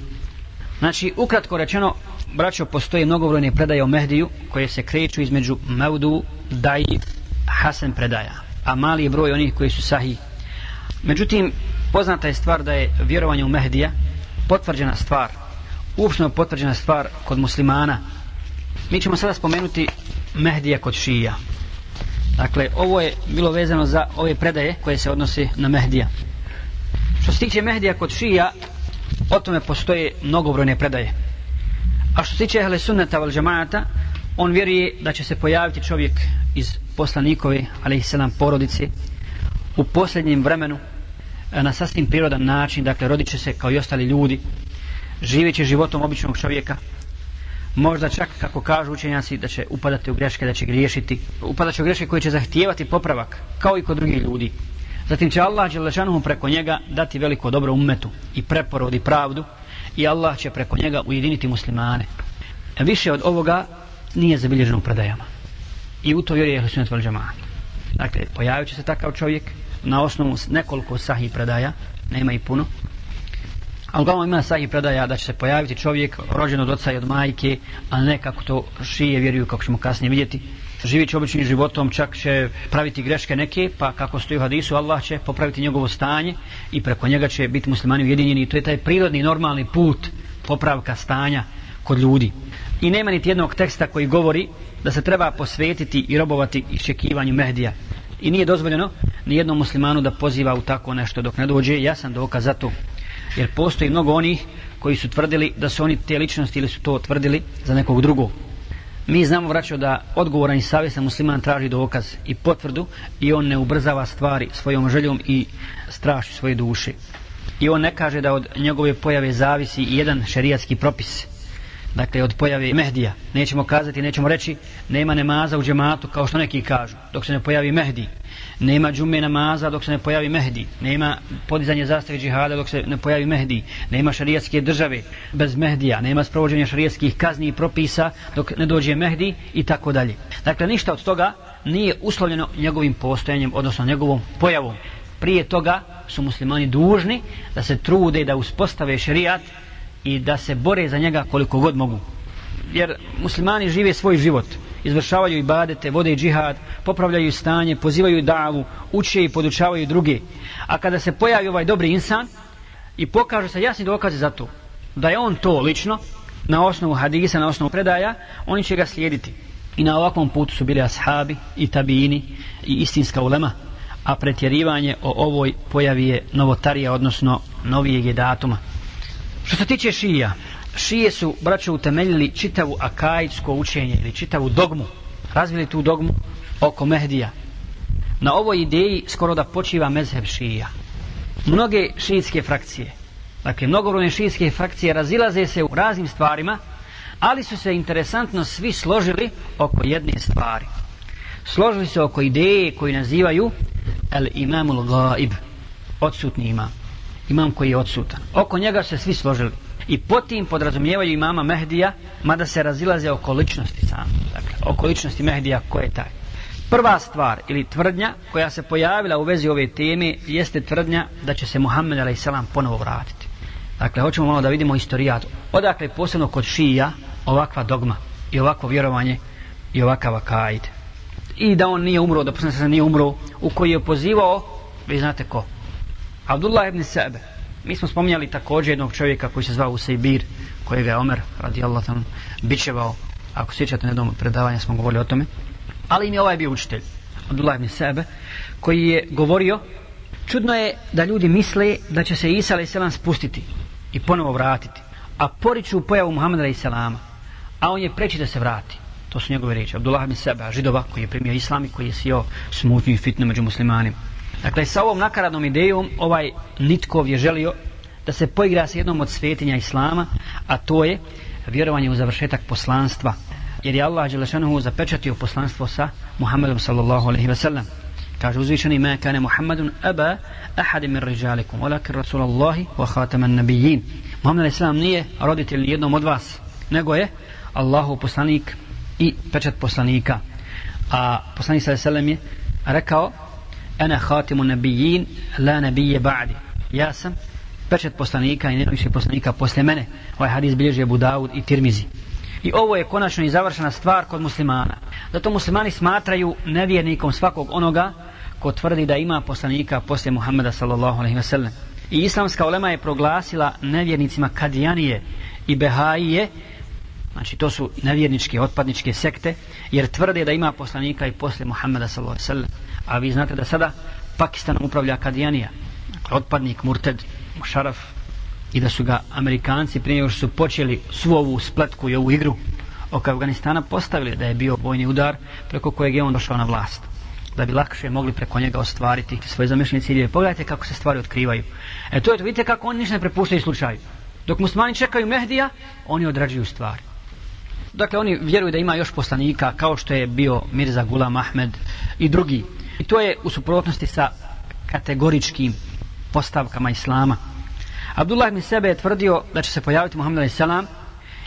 Znači, ukratko rečeno, braćo, postoje mnogobrojne predaje o Mehdiju koje se kreću između Maudu, Daji, Hasan predaja, a mali je broj onih koji su sahih. Međutim, poznata je stvar da je vjerovanje u Mehdija potvrđena stvar, uopšteno potvrđena stvar kod muslimana, Mi ćemo sada spomenuti Mehdija kod šija. Dakle, ovo je bilo vezano za ove predaje koje se odnose na Mehdija. Što se tiče Mehdija kod šija, o tome postoje mnogobrojne predaje. A što se tiče Ehle Sunnata val džamaata, on vjeruje da će se pojaviti čovjek iz poslanikove, ali i sedam porodice, u posljednjem vremenu, e, na sasvim prirodan način, dakle, rodit će se kao i ostali ljudi, živeći životom običnog čovjeka, možda čak kako kažu učenjaci da će upadati u greške, da će griješiti, upadat će u greške koje će zahtijevati popravak, kao i kod drugih ljudi. Zatim će Allah Đelešanuhu preko njega dati veliko dobro umetu i preporod i pravdu i Allah će preko njega ujediniti muslimane. Više od ovoga nije zabilježeno u predajama. I u to vjeruje je vel Valđama. Dakle, pojavit će se takav čovjek na osnovu nekoliko sahih predaja, nema i puno, A uglavnom ima sahih predaja da će se pojaviti čovjek rođen od oca i od majke, a ne kako to šije vjeruju, kako ćemo kasnije vidjeti. Živit će običnim životom, čak će praviti greške neke, pa kako stoji u hadisu, Allah će popraviti njegovo stanje i preko njega će biti muslimani ujedinjeni. To je taj prirodni, normalni put popravka stanja kod ljudi. I nema niti jednog teksta koji govori da se treba posvetiti i robovati iščekivanju Mehdija. I nije dozvoljeno ni jednom muslimanu da poziva u tako nešto dok ne dođe jasan dokaz za to. Jer postoji mnogo onih koji su tvrdili da su oni te ličnosti ili su to tvrdili za nekog drugog. Mi znamo vraćao da odgovoran i savjesan musliman traži dokaz i potvrdu i on ne ubrzava stvari svojom željom i straši svoje duše. I on ne kaže da od njegove pojave zavisi jedan šerijatski propis. Dakle, od pojave Mehdija. Nećemo kazati, nećemo reći, nema nemaza u džematu, kao što neki kažu, dok se ne pojavi Mehdi. Nema džume namaza dok se ne pojavi Mehdi. Nema podizanje zastave džihada dok se ne pojavi Mehdi. Nema šarijatske države bez Mehdija. Nema sprovođenja šarijatskih kazni i propisa dok ne dođe Mehdi i tako dalje. Dakle, ništa od toga nije uslovljeno njegovim postojanjem, odnosno njegovom pojavom. Prije toga su muslimani dužni da se trude da uspostave šarijat i da se bore za njega koliko god mogu. Jer muslimani žive svoj život izvršavaju ibadete, vode i džihad, popravljaju stanje, pozivaju davu, uče i podučavaju druge. A kada se pojavi ovaj dobri insan i pokaže se jasni dokaze za to, da je on to lično, na osnovu hadisa, na osnovu predaja, oni će ga slijediti. I na ovakvom putu su bili ashabi i tabini i istinska ulema, a pretjerivanje o ovoj pojavi je novotarija, odnosno novijeg je datuma. Što se tiče šija, šije su braćo utemeljili čitavu akajsko učenje ili čitavu dogmu. Razvili tu dogmu oko Mehdija. Na ovoj ideji skoro da počiva mezheb šija. Mnoge šijitske frakcije dakle mnogobrojne šijitske frakcije razilaze se u raznim stvarima ali su se interesantno svi složili oko jedne stvari. Složili se oko ideje koju nazivaju el imamul gaib odsutni imam. Imam koji je odsutan. Oko njega se svi složili i potim podrazumijevaju imama Mehdija mada se razilaze oko ličnosti samo dakle, oko ličnosti Mehdija ko je taj? Prva stvar ili tvrdnja koja se pojavila u vezi ove teme jeste tvrdnja da će se Muhammed a.s. ponovo vratiti. Dakle hoćemo malo da vidimo istorijat. Odakle posebno kod šija ovakva dogma i ovakvo vjerovanje i ovakav akajd i da on nije umro da poslanik se nije umro u koji je pozivao vi znate ko? Abdullah ibn Sebe Mi smo spominjali također jednog čovjeka koji se zvao Usejbir, kojega je Omer radijallahu tam bičevao. Ako sjećate na jednom predavanja smo govorili o tome. Ali im je ovaj bio učitelj, Abdullah ibn Sebe, koji je govorio čudno je da ljudi misle da će se Isa a.s. spustiti i ponovo vratiti. A poriču pojavu Muhammeda a.s. A on je preći da se vrati. To su njegove riječi. Abdullah ibn Sebe, židova koji je primio islam i koji je sio smutnju i fitnu među muslimanima. Dakle, sa ovom nakaradnom idejom, ovaj Nitkov je želio da se poigra sa jednom od svetinja Islama, a to je vjerovanje u završetak poslanstva. Jer je Allah Đelešanuhu zapečatio poslanstvo sa Muhammedom sallallahu alaihi ve sellem. Kaže uzvišeni ma kane Muhammedun aba ahad min rijalikum walakin rasulullahi wa khataman nabiyyin. Muhammed alaihi nije roditelj jednom od vas, nego je Allahu poslanik i pečat poslanika. A poslanik sallallahu alejhi ve sellem je rekao ana khatimun nabijin la nabije ba'di. Ja sam pečet poslanika i nema više poslanika posle mene. Ovaj hadis bilježi Abu Dawud i Tirmizi. I ovo je konačno i završena stvar kod muslimana. Zato muslimani smatraju nevjernikom svakog onoga ko tvrdi da ima poslanika posle Muhammeda sallallahu alaihi wa sallam. I islamska ulema je proglasila nevjernicima kadijanije i behaije znači to su nevjerničke otpadničke sekte jer tvrde da ima poslanika i posle Muhammeda sallallahu alaihi a vi znate da sada Pakistanom upravlja Kadijanija dakle, otpadnik Murted Musharaf i da su ga Amerikanci prije još su počeli svu ovu spletku i ovu igru oko Afganistana postavili da je bio vojni udar preko kojeg je on došao na vlast da bi lakše mogli preko njega ostvariti svoje zamišljene ciljeve. Pogledajte kako se stvari otkrivaju. E to je to, vidite kako oni ništa ne prepuštaju slučaju. Dok muslimani čekaju Mehdija, oni odrađuju stvari. Dakle, oni vjeruju da ima još poslanika, kao što je bio Mirza Gulam Ahmed i drugi. I to je u suprotnosti sa kategoričkim postavkama Islama. Abdullah ibn Sebe je tvrdio da će se pojaviti Muhammed a.s.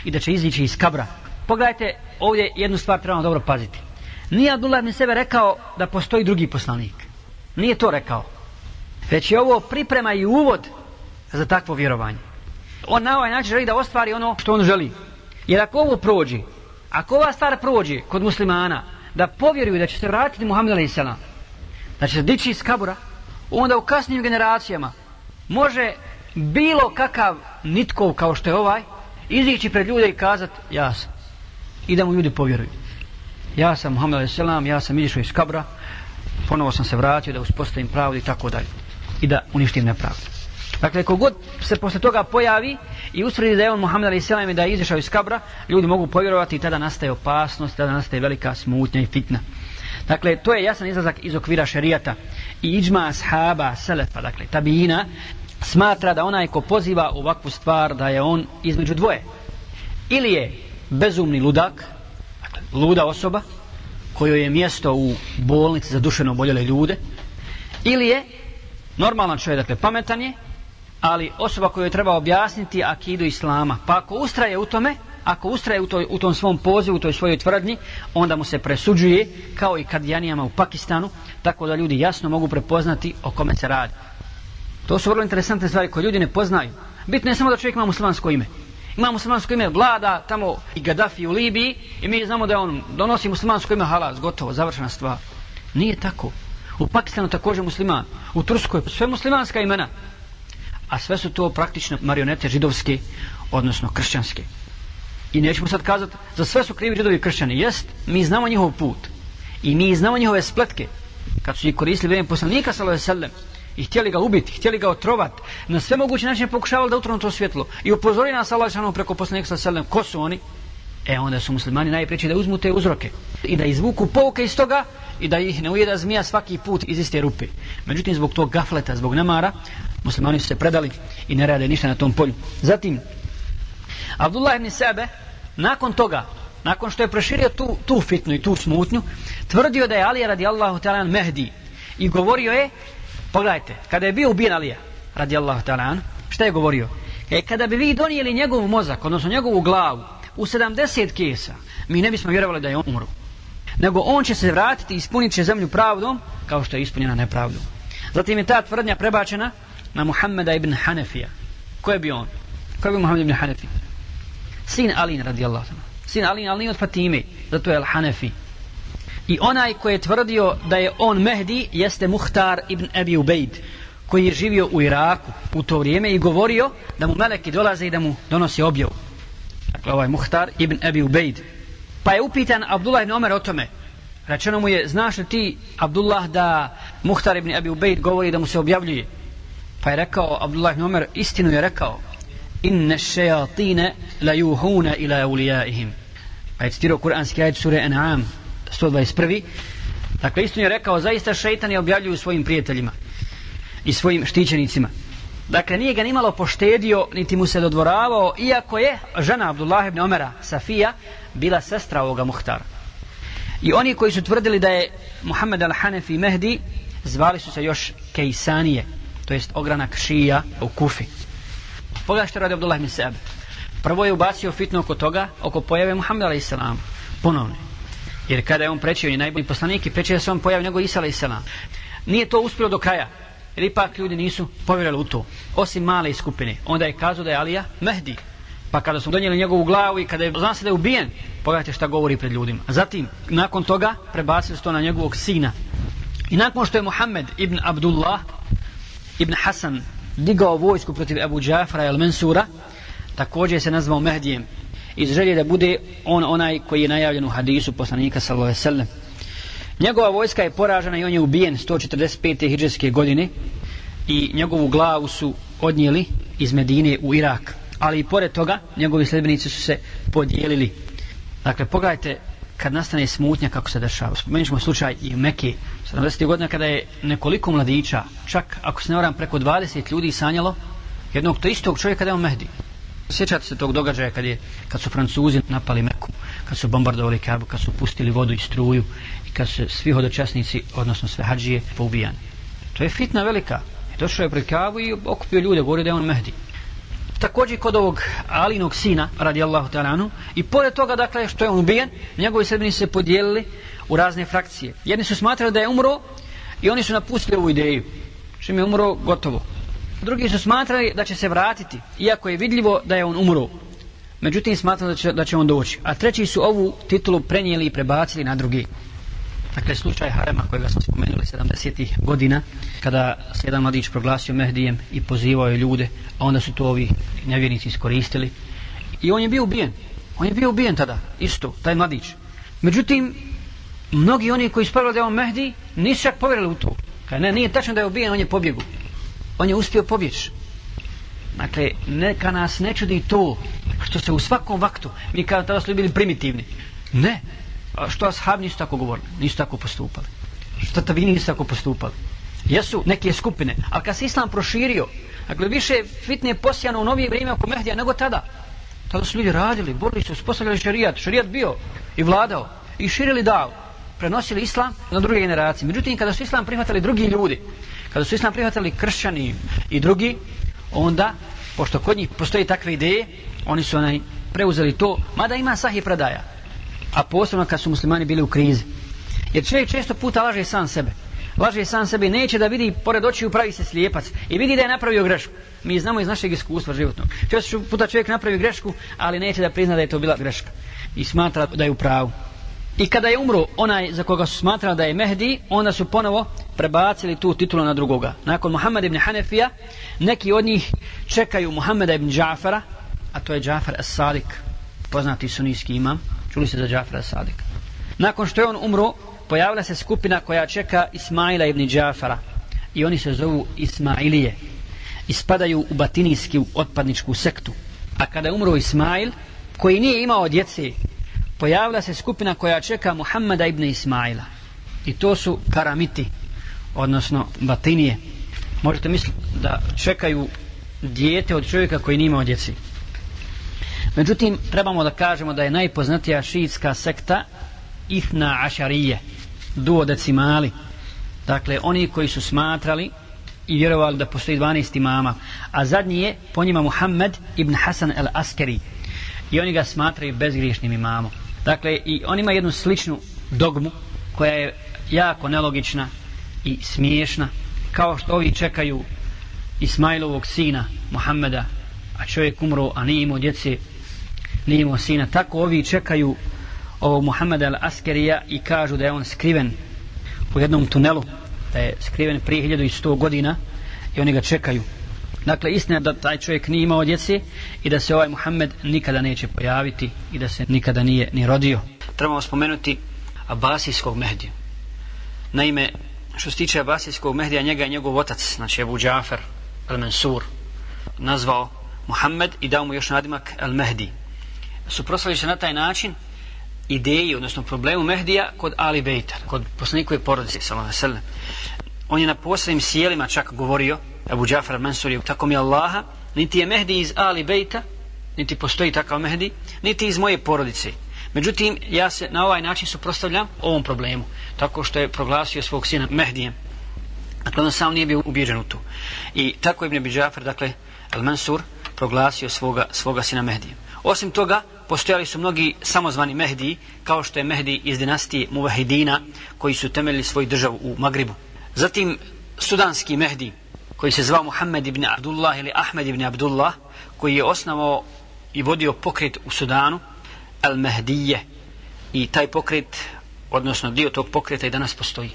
i da će izići iz kabra. Pogledajte, ovdje jednu stvar trebamo dobro paziti. Nije Abdullah ibn Sebe rekao da postoji drugi poslanik. Nije to rekao. Već je ovo priprema i uvod za takvo vjerovanje. On na ovaj način želi da ostvari ono što on želi. Jer ako ovo prođe, ako ova stvar prođe kod muslimana, da povjeruju da će se vratiti Muhammed a.s da će se dići iz kabura, onda u kasnim generacijama može bilo kakav nitkov kao što je ovaj, izići pred ljude i kazat, ja sam. I da mu ljudi povjeruju. Ja sam Muhammed A.S. Ja sam izišao iz kabra ponovo sam se vratio da uspostavim pravdu i tako dalje i da uništim nepravdu dakle kogod se posle toga pojavi i usvredi da je on Muhammed a.s. I da je izišao iz kabra ljudi mogu povjerovati i tada nastaje opasnost tada nastaje velika smutnja i fitna dakle to je jasan izlazak iz okvira šerijata i iđma ashaba selefa dakle tabijina smatra da onaj ko poziva ovakvu stvar da je on između dvoje ili je bezumni ludak dakle, luda osoba kojoj je mjesto u bolnici za dušeno oboljele ljude ili je normalan čovjek, dakle pametan je ali osoba koju treba objasniti akidu islama pa ako ustraje u tome ako ustraje u, toj, u tom svom pozivu, u toj svojoj tvrdnji onda mu se presuđuje kao i kad janijama u Pakistanu tako da ljudi jasno mogu prepoznati o kome se radi to su vrlo interesantne stvari koje ljudi ne poznaju bitno je samo da čovjek ima muslimansko ime ima muslimansko ime vlada tamo i Gaddafi u Libiji i mi znamo da on donosi muslimansko ime halas, gotovo, završena stvar. Nije tako. U Pakistanu također musliman, u Turskoj sve muslimanska imena. A sve su to praktično marionete židovske, odnosno kršćanske. I nećemo sad kazati, za sve su krivi židovi kršćani. Jest, mi znamo njihov put. I mi znamo njihove spletke. Kad su ih koristili vrijeme poslanika, sallallahu alejhi ve sellem, i htjeli ga ubiti, htjeli ga otrovat, na sve moguće načine pokušavali da utronu to svjetlo i upozori nas Allah preko poslanika sa sellem, ko su oni? E onda su muslimani najpriči da uzmu te uzroke i da izvuku pouke iz toga i da ih ne ujeda zmija svaki put iz iste rupe. Međutim, zbog tog gafleta, zbog namara, muslimani su se predali i ne rade ništa na tom polju. Zatim, Abdullah ibn Sebe, nakon toga, nakon što je proširio tu, tu fitnu i tu smutnju, tvrdio da je Ali radijallahu ta'ala Mehdi i govorio je Pogledajte, kada je bio ubijen Alija, radijallahu ta'ala, šta je govorio? E, kada bi vi donijeli njegov mozak, odnosno njegovu glavu, u 70 kesa, mi ne bismo vjerovali da je on umro. Nego on će se vratiti i ispunit će zemlju pravdom, kao što je ispunjena nepravdom. Zatim je ta tvrdnja prebačena na Muhammeda ibn Hanefija. Ko je bio on? Ko je bio Muhammed ibn Hanefi? Sin Alin, radijallahu ta'ala. Sin Alin, ali od Fatime, zato je Al-Hanefi. I onaj koji je tvrdio da je on Mehdi jeste Muhtar ibn Abi Ubejd koji je živio u Iraku u to vrijeme i govorio da mu meleki dolaze i da mu donosi objavu. Dakle, ovaj Muhtar ibn Abi Ubejd. Pa je upitan Abdullah ibn Omer o tome. Rečeno mu je, znaš li ti, Abdullah, da Muhtar ibn Abi Ubejd govori da mu se objavljuje? Pa je rekao, Abdullah ibn Umar, istinu je rekao, inne šejatine la juhuna ila eulijaihim. Pa je citirao kuranski ajed sure An'am, 121. Dakle, istinu je rekao, zaista šeitan je objavljuju svojim prijateljima i svojim štićenicima. Dakle, nije ga nimalo poštedio, niti mu se dodvoravao, iako je žena Abdullah ibn Omera, Safija, bila sestra ovoga Muhtara. I oni koji su tvrdili da je Muhammed al-Hanefi Mehdi, zvali su se još Kejsanije, to jest ogranak šija u Kufi. Pogledaj što radi Abdullah ibn Sebe. Prvo je ubacio fitno oko toga, oko pojave Muhammed a.s. Ponovno. Jer kada je on prečio, on je najbolji poslanik i prečio da se on pojavi nego Isa a.s. Nije to uspjelo do kraja. Jer ipak ljudi nisu povjerali u to. Osim male skupine. Onda je kazao da je Alija Mehdi. Pa kada su donijeli njegovu glavu i kada je zna se da je ubijen, pogledajte šta govori pred ljudima. Zatim, nakon toga, prebacili su to na njegovog sina. I nakon što je Muhammed ibn Abdullah ibn Hasan digao vojsku protiv Abu Džafra el Mensura, također se nazvao Mehdijem iz želje da bude on onaj koji je najavljen u hadisu poslanika sallallahu alejhi ve sellem. Njegova vojska je poražena i on je ubijen 145. hidžetske godine i njegovu glavu su odnijeli iz Medine u Irak. Ali i pored toga njegovi sledbenici su se podijelili. Dakle, pogledajte kad nastane smutnja kako se dešava. Spomenut ćemo slučaj i u Mekke 70. godina kada je nekoliko mladića, čak ako se ne varam preko 20 ljudi sanjalo jednog to istog čovjeka da je on Mehdi. Sjećate se tog događaja kad, je, kad su Francuzi napali Meku, kad su bombardovali Kabu, kad su pustili vodu i struju i kad su svi hodočasnici, odnosno sve hađije, poubijani. To je fitna velika. Došao je pred Kabu i okupio ljude, govorio da je on Mehdi. Također kod ovog Alinog sina, radi Allahu i pored toga, dakle, što je on ubijen, njegovi sredbenici se podijelili u razne frakcije. Jedni su smatrali da je umro i oni su napustili ovu ideju. Čim je umro, gotovo drugi su smatrali da će se vratiti, iako je vidljivo da je on umro. Međutim, smatrali da će, da će on doći. A treći su ovu titulu prenijeli i prebacili na drugi. Dakle, slučaj Harema, kojega smo spomenuli 70. godina, kada se jedan mladić proglasio Mehdijem i pozivao je ljude, a onda su to ovi nevjernici iskoristili. I on je bio ubijen. On je bio ubijen tada, isto, taj mladić. Međutim, mnogi oni koji spravili da je on Mehdi, nisu čak povjerili u to. Kad ne, nije tačno da je ubijen, on je pobjegu. On je uspio pobjeći. Dakle, neka nas ne čudi to što se u svakom vaktu, mi kao tada su bili primitivni. Ne. A što ashab nisu tako govorili, nisu tako postupali. Što tabi nisu tako postupali. Jesu neke skupine, ali kad se islam proširio, dakle, više fitne posijano u novije vrijeme oko Mehdija nego tada. Tada su ljudi radili, borili su, uspostavljali šarijat, šarijat bio i vladao i širili dao, prenosili islam na druge generacije. Međutim, kada su islam prihvatali drugi ljudi, kada su islam prihvatali kršćani i drugi, onda, pošto kod njih postoji takve ideje, oni su onaj preuzeli to, mada ima sahih predaja, a posebno kad su muslimani bili u krizi. Jer čovjek često puta laže sam sebe. Laže sam sebe, neće da vidi pored očiju pravi se slijepac i vidi da je napravio grešku. Mi znamo iz našeg iskustva životnog. Često puta čovjek napravi grešku, ali neće da prizna da je to bila greška. I smatra da je u pravu. I kada je umro onaj za koga su smatrali da je Mehdi, onda su ponovo prebacili tu titulu na drugoga. Nakon Muhammed ibn Hanefija, neki od njih čekaju Muhammeda ibn Džafara, a to je Džafar as-Sadik, poznati sunijski imam, čuli se za Džafra Sadika. Nakon što je on umro, pojavila se skupina koja čeka Ismaila ibn Džafara i oni se zovu Ismailije i spadaju u batinijski otpadničku sektu. A kada je umro Ismail, koji nije imao djece, pojavila se skupina koja čeka Muhammada ibn Ismaila. I to su karamiti, odnosno batinije. Možete misliti da čekaju dijete od čovjeka koji nije imao djeci. Međutim, trebamo da kažemo da je najpoznatija šiitska sekta Ihna Ašarije, duodecimali. Dakle, oni koji su smatrali i vjerovali da postoji 12 imama. A zadnji je po njima Muhammed ibn Hasan el-Askeri. I oni ga smatraju bezgriješnim imamom. Dakle, i on ima jednu sličnu dogmu koja je jako nelogična i smiješna. Kao što ovi čekaju Ismailovog sina Muhammeda, a čovjek umro, a nije imao djece, nije imao sina. Tako ovi čekaju ovog Muhammeda al-Askerija i kažu da je on skriven u jednom tunelu, da je skriven prije 1100 godina i oni ga čekaju. Dakle, istina da taj čovjek nije imao djece i da se ovaj Muhammed nikada neće pojaviti i da se nikada nije ni rodio. Trebamo spomenuti Abasijskog Mehdija. Naime, što se tiče Abasijskog Mehdija, njega je njegov otac, znači Ebu Džafer al-Mansur, nazvao Muhammed i dao mu još nadimak al-Mehdi suprostavljaju se na taj način ideji, odnosno problemu Mehdija kod Ali Bejta, kod poslanikove porodice, sallam sallam. On je na posebnim sjelima čak govorio, Abu Džafar Mansur je tako mi Allaha, niti je Mehdi iz Ali Bejta, niti postoji takav Mehdi, niti iz moje porodice. Međutim, ja se na ovaj način suprostavljam ovom problemu, tako što je proglasio svog sina Mehdijem. Dakle, on sam nije bio ubijeđen u to. I tako je Ibn Abi Džafar, dakle, Al Mansur, proglasio svoga, svoga sina Mehdijem. Osim toga, postojali su mnogi samozvani Mehdi, kao što je Mehdi iz dinastije Muvahidina, koji su temeljili svoju državu u Magribu. Zatim, sudanski Mehdi, koji se zvao Muhammed ibn Abdullah ili Ahmed ibn Abdullah, koji je osnovao i vodio pokret u Sudanu, Al-Mehdije. I taj pokret, odnosno dio tog pokreta i danas postoji.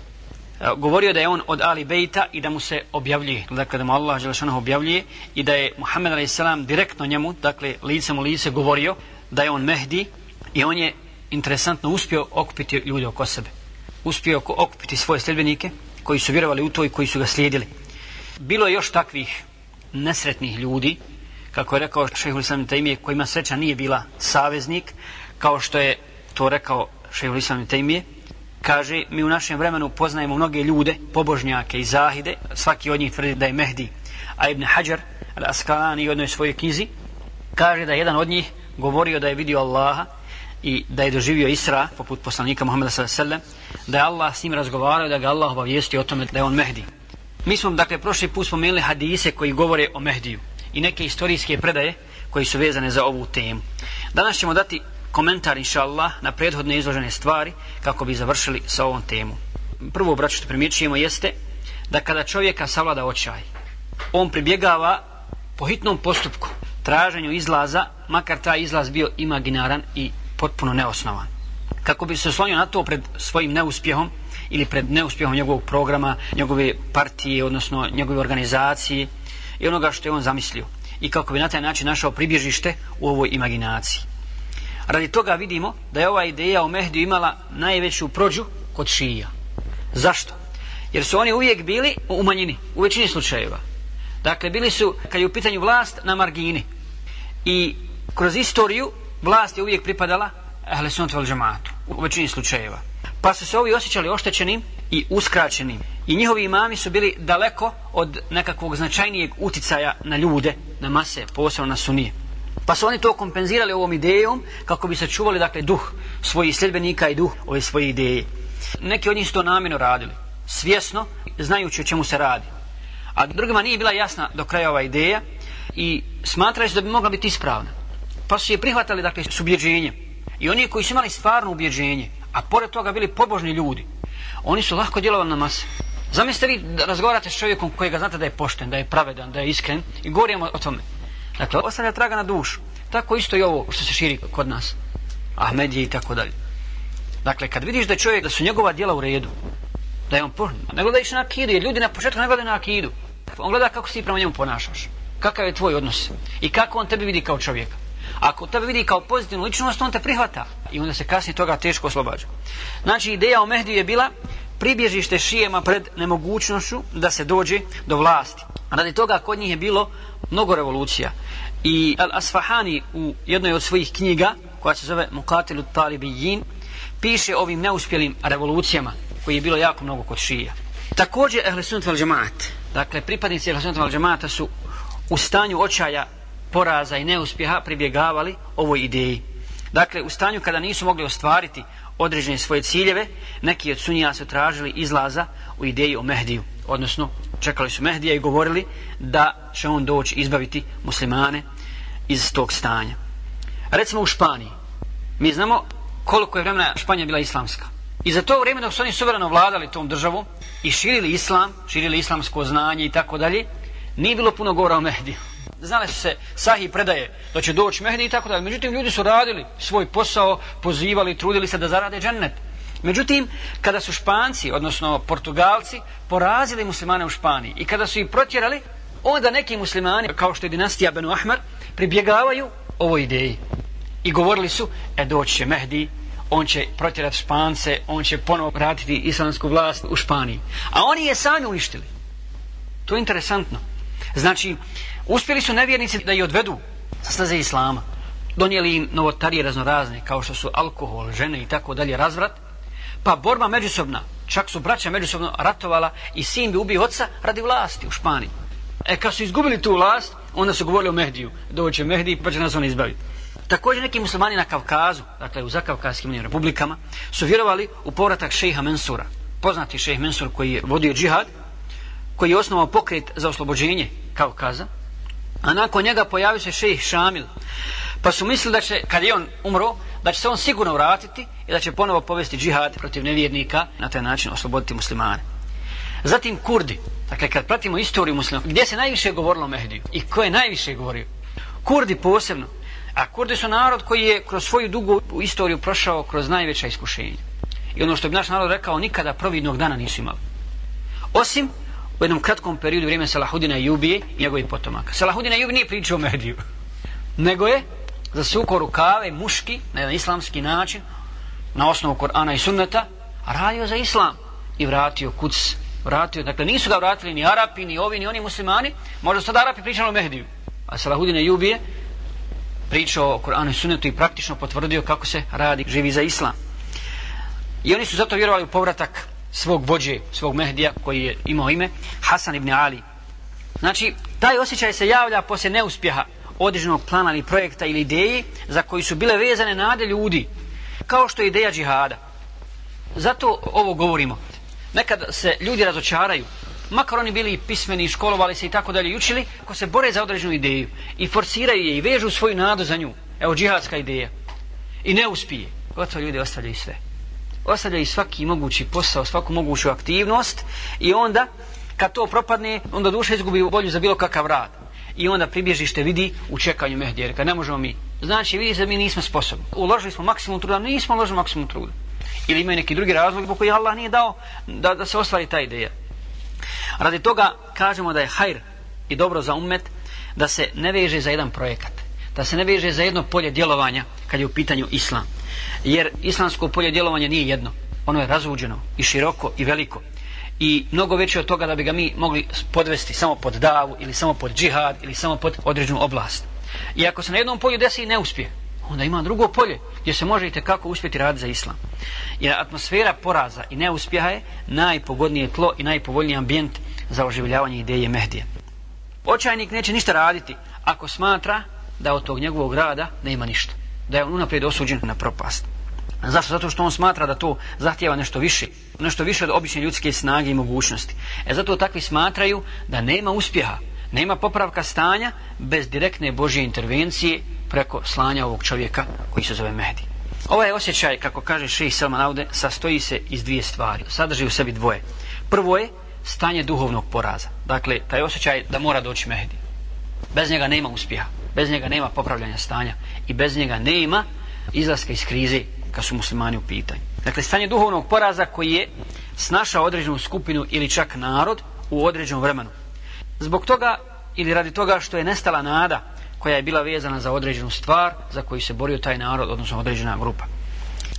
Govorio da je on od Ali Bejta i da mu se objavljuje, dakle da mu Allah Želešanoh objavljuje i da je Muhammed a.s. direktno njemu, dakle licem u lice govorio da je on Mehdi i on je interesantno uspio okupiti ljude oko sebe. Uspio okupiti svoje sljedbenike koji su vjerovali u to i koji su ga slijedili. Bilo je još takvih nesretnih ljudi, kako je rekao šehhul islam Taimije, kojima sreća nije bila saveznik, kao što je to rekao šehhul islam Taimije, kaže, mi u našem vremenu poznajemo mnoge ljude, pobožnjake i zahide, svaki od njih tvrdi da je Mehdi, a Ibn Hajar, al-Askalani u jednoj svojoj knjizi, kaže da jedan od njih govorio da je vidio Allaha i da je doživio Isra, poput poslanika Muhammeda s.a.v. da je Allah s njim razgovarao da ga Allah obavijesti o tome da je on Mehdi. Mi smo, dakle, prošli put spomenuli hadise koji govore o Mehdiju i neke istorijske predaje koji su vezane za ovu temu. Danas ćemo dati komentar, inša Allah, na prethodne izložene stvari kako bi završili sa ovom temu. Prvo, braću, što primjećujemo jeste da kada čovjeka savlada očaj, on pribjegava po hitnom postupku traženju izlaza, makar taj izlaz bio imaginaran i potpuno neosnovan. Kako bi se oslonio na to pred svojim neuspjehom ili pred neuspjehom njegovog programa, njegove partije, odnosno njegove organizacije i onoga što je on zamislio. I kako bi na taj način našao pribježište u ovoj imaginaciji. Radi toga vidimo da je ova ideja o Mehdiju imala najveću prođu kod šija. Zašto? Jer su oni uvijek bili u manjini, u većini slučajeva. Dakle, bili su, kad je u pitanju vlast, na margini. I kroz istoriju, vlast je uvijek pripadala Ahle Sunnat vel Džamatu, u većini slučajeva. Pa su se ovi osjećali oštećenim i uskraćenim. I njihovi imami su bili daleko od nekakvog značajnijeg uticaja na ljude, na mase, posebno na sunije. Pa su oni to kompenzirali ovom idejom kako bi sačuvali dakle duh svojih sljedbenika i duh ove svoje ideje. Neki od njih su to namjerno radili, svjesno, znajući o čemu se radi. A drugima nije bila jasna do kraja ova ideja i smatrali su da bi mogla biti ispravna. Pa su je prihvatali dakle s ubjeđenjem. I oni koji su imali stvarno ubjeđenje, a pored toga bili pobožni ljudi, oni su lahko djelovali na mase. Zamislite vi da razgovarate s čovjekom kojega znate da je pošten, da je pravedan, da je iskren i govorimo o tome. Dakle, ostavlja traga na dušu. Tako isto i ovo što se širi kod nas. Ahmedije i tako dalje. Dakle, kad vidiš da čovjek, da su njegova djela u redu, da je on po... Ne gledaš na akidu, jer ljudi na početku ne gledaju na akidu. On gleda kako si prema njemu ponašaš. Kakav je tvoj odnos. I kako on tebe vidi kao čovjeka. Ako tebe vidi kao pozitivnu ličnost, on te prihvata. I onda se kasnije toga teško oslobađa. Znači, ideja o Mehdiju je bila pribježište šijema pred nemogućnošću da se dođe do vlasti. A Radi toga kod njih je bilo mnogo revolucija. I Al-Asfahani u jednoj od svojih knjiga, koja se zove Mukatilu Talibijin, piše o ovim neuspjelim revolucijama, koji je bilo jako mnogo kod šija. Također, Ehle Sunnat val Džamaat, dakle, pripadnici Ehle Sunnat val Džamaata su u stanju očaja poraza i neuspjeha pribjegavali ovoj ideji. Dakle, u stanju kada nisu mogli ostvariti određene svoje ciljeve, neki od sunija su tražili izlaza u ideji o Mehdiju. Odnosno, čekali su Mehdija i govorili da će on doći izbaviti muslimane iz tog stanja. Recimo u Španiji. Mi znamo koliko je vremena Španija bila islamska. I za to vrijeme dok su oni suvereno vladali tom državom i širili islam, širili islamsko znanje i tako dalje, nije bilo puno govora o Mehdiju znali su se sahi predaje da će doći Mehdi i tako dalje. Međutim, ljudi su radili svoj posao, pozivali, trudili se da zarade džennet. Međutim, kada su Španci, odnosno Portugalci, porazili muslimane u Španiji i kada su ih protjerali, onda neki muslimani, kao što je dinastija Benu Ahmar, pribjegavaju ovoj ideji. I govorili su, e doći će Mehdi, on će protjerati Špance, on će ponovo vratiti islamsku vlast u Španiji. A oni je sami uništili. To je interesantno. Znači, Uspjeli su nevjernici da ih odvedu sa staze islama. Donijeli im novotarije raznorazne, kao što su alkohol, žene i tako dalje, razvrat. Pa borba međusobna, čak su braća međusobno ratovala i sin bi ubio oca radi vlasti u Španiji. E, kad su izgubili tu vlast, onda su govorili o Mehdiju. Doće Mehdi pa će nas on izbaviti. Također neki muslimani na Kavkazu, dakle u zakavkazskim republikama, su vjerovali u povratak šeha Mensura. Poznati šejh Mensur koji je vodio džihad, koji je osnovao pokret za oslobođenje Kavkaza, A nakon njega pojavio se šejh Šamil. Pa su mislili da će, kad je on umro, da će se on sigurno vratiti i da će ponovo povesti džihad protiv nevjernika na taj način osloboditi muslimane. Zatim Kurdi. Dakle, kad pratimo istoriju muslima, gdje se najviše govorilo o Mehdiju i ko je najviše govorio? Kurdi posebno. A Kurdi su narod koji je kroz svoju dugu istoriju prošao kroz najveća iskušenja. I ono što bi naš narod rekao, nikada providnog dana nisu imali. Osim u jednom kratkom periodu vrijeme Salahudina i Jubije i njegovih potomaka. Salahudina i Jubije nije pričao o Mediju, (laughs) nego je zasuko rukave muški na jedan islamski način na osnovu Korana i Sunneta radio za islam i vratio kuc vratio, dakle nisu ga vratili ni Arapi, ni ovi, ni oni muslimani možda sad Arapi pričali o Mehdiju. A Salahudine Jubije pričao o Koranu i Sunnetu i praktično potvrdio kako se radi živi za islam. I oni su zato vjerovali u povratak svog vođe, svog Mehdija koji je imao ime Hasan ibn Ali. Znači, taj osjećaj se javlja poslije neuspjeha određenog plana ili projekta ili ideje za koji su bile vezane nade ljudi, kao što je ideja džihada. Zato ovo govorimo. Nekad se ljudi razočaraju, makar oni bili pismeni, školovali se i tako dalje, učili, ako se bore za određenu ideju i forsiraju je i vežu svoju nadu za nju, evo džihadska ideja, i ne uspije, gotovo ljudi ostavljaju sve ostavljaju svaki mogući posao, svaku moguću aktivnost i onda kad to propadne, onda duša izgubi volju za bilo kakav rad. I onda pribježište vidi u čekanju Mehdijera, ne možemo mi. Znači, vidi se da mi nismo sposobni. Uložili smo maksimum truda, nismo uložili maksimum truda. Ili imaju neki drugi razlog zbog koji Allah nije dao da, da se ostvari ta ideja. Radi toga kažemo da je hajr i dobro za umet da se ne veže za jedan projekat. Da se ne veže za jedno polje djelovanja kad je u pitanju islam jer islamsko polje djelovanja nije jedno. ono je razuđeno i široko i veliko i mnogo veće od toga da bi ga mi mogli podvesti samo pod davu ili samo pod džihad ili samo pod određenu oblast. I ako se na jednom polju desi neuspjeh, onda ima drugo polje gdje se možete kako uspjeti raditi za islam. Jer atmosfera poraza i neuspjeha je najpogodnije tlo i najpovoljniji ambijent za oživljavanje ideje Mehdije. Očajnik neće ništa raditi ako smatra da od tog njegovog rada nema ništa. Da je on unaprijed osuđen na propast. Zašto? Zato što on smatra da to zahtjeva nešto više. Nešto više od obične ljudske snage i mogućnosti. E zato takvi smatraju da nema uspjeha, nema popravka stanja bez direktne Božje intervencije preko slanja ovog čovjeka koji se zove Mehdi. Ovaj osjećaj, kako kaže Šeji Salman Aude, sastoji se iz dvije stvari. Sadrži u sebi dvoje. Prvo je stanje duhovnog poraza. Dakle, taj osjećaj da mora doći Mehdi. Bez njega nema uspjeha. Bez njega nema popravljanja stanja. I bez njega nema izlaska iz krize kad su muslimani u pitanju. Dakle, stanje duhovnog poraza koji je snašao određenu skupinu ili čak narod u određenom vremenu. Zbog toga ili radi toga što je nestala nada koja je bila vezana za određenu stvar za koju se borio taj narod, odnosno određena grupa.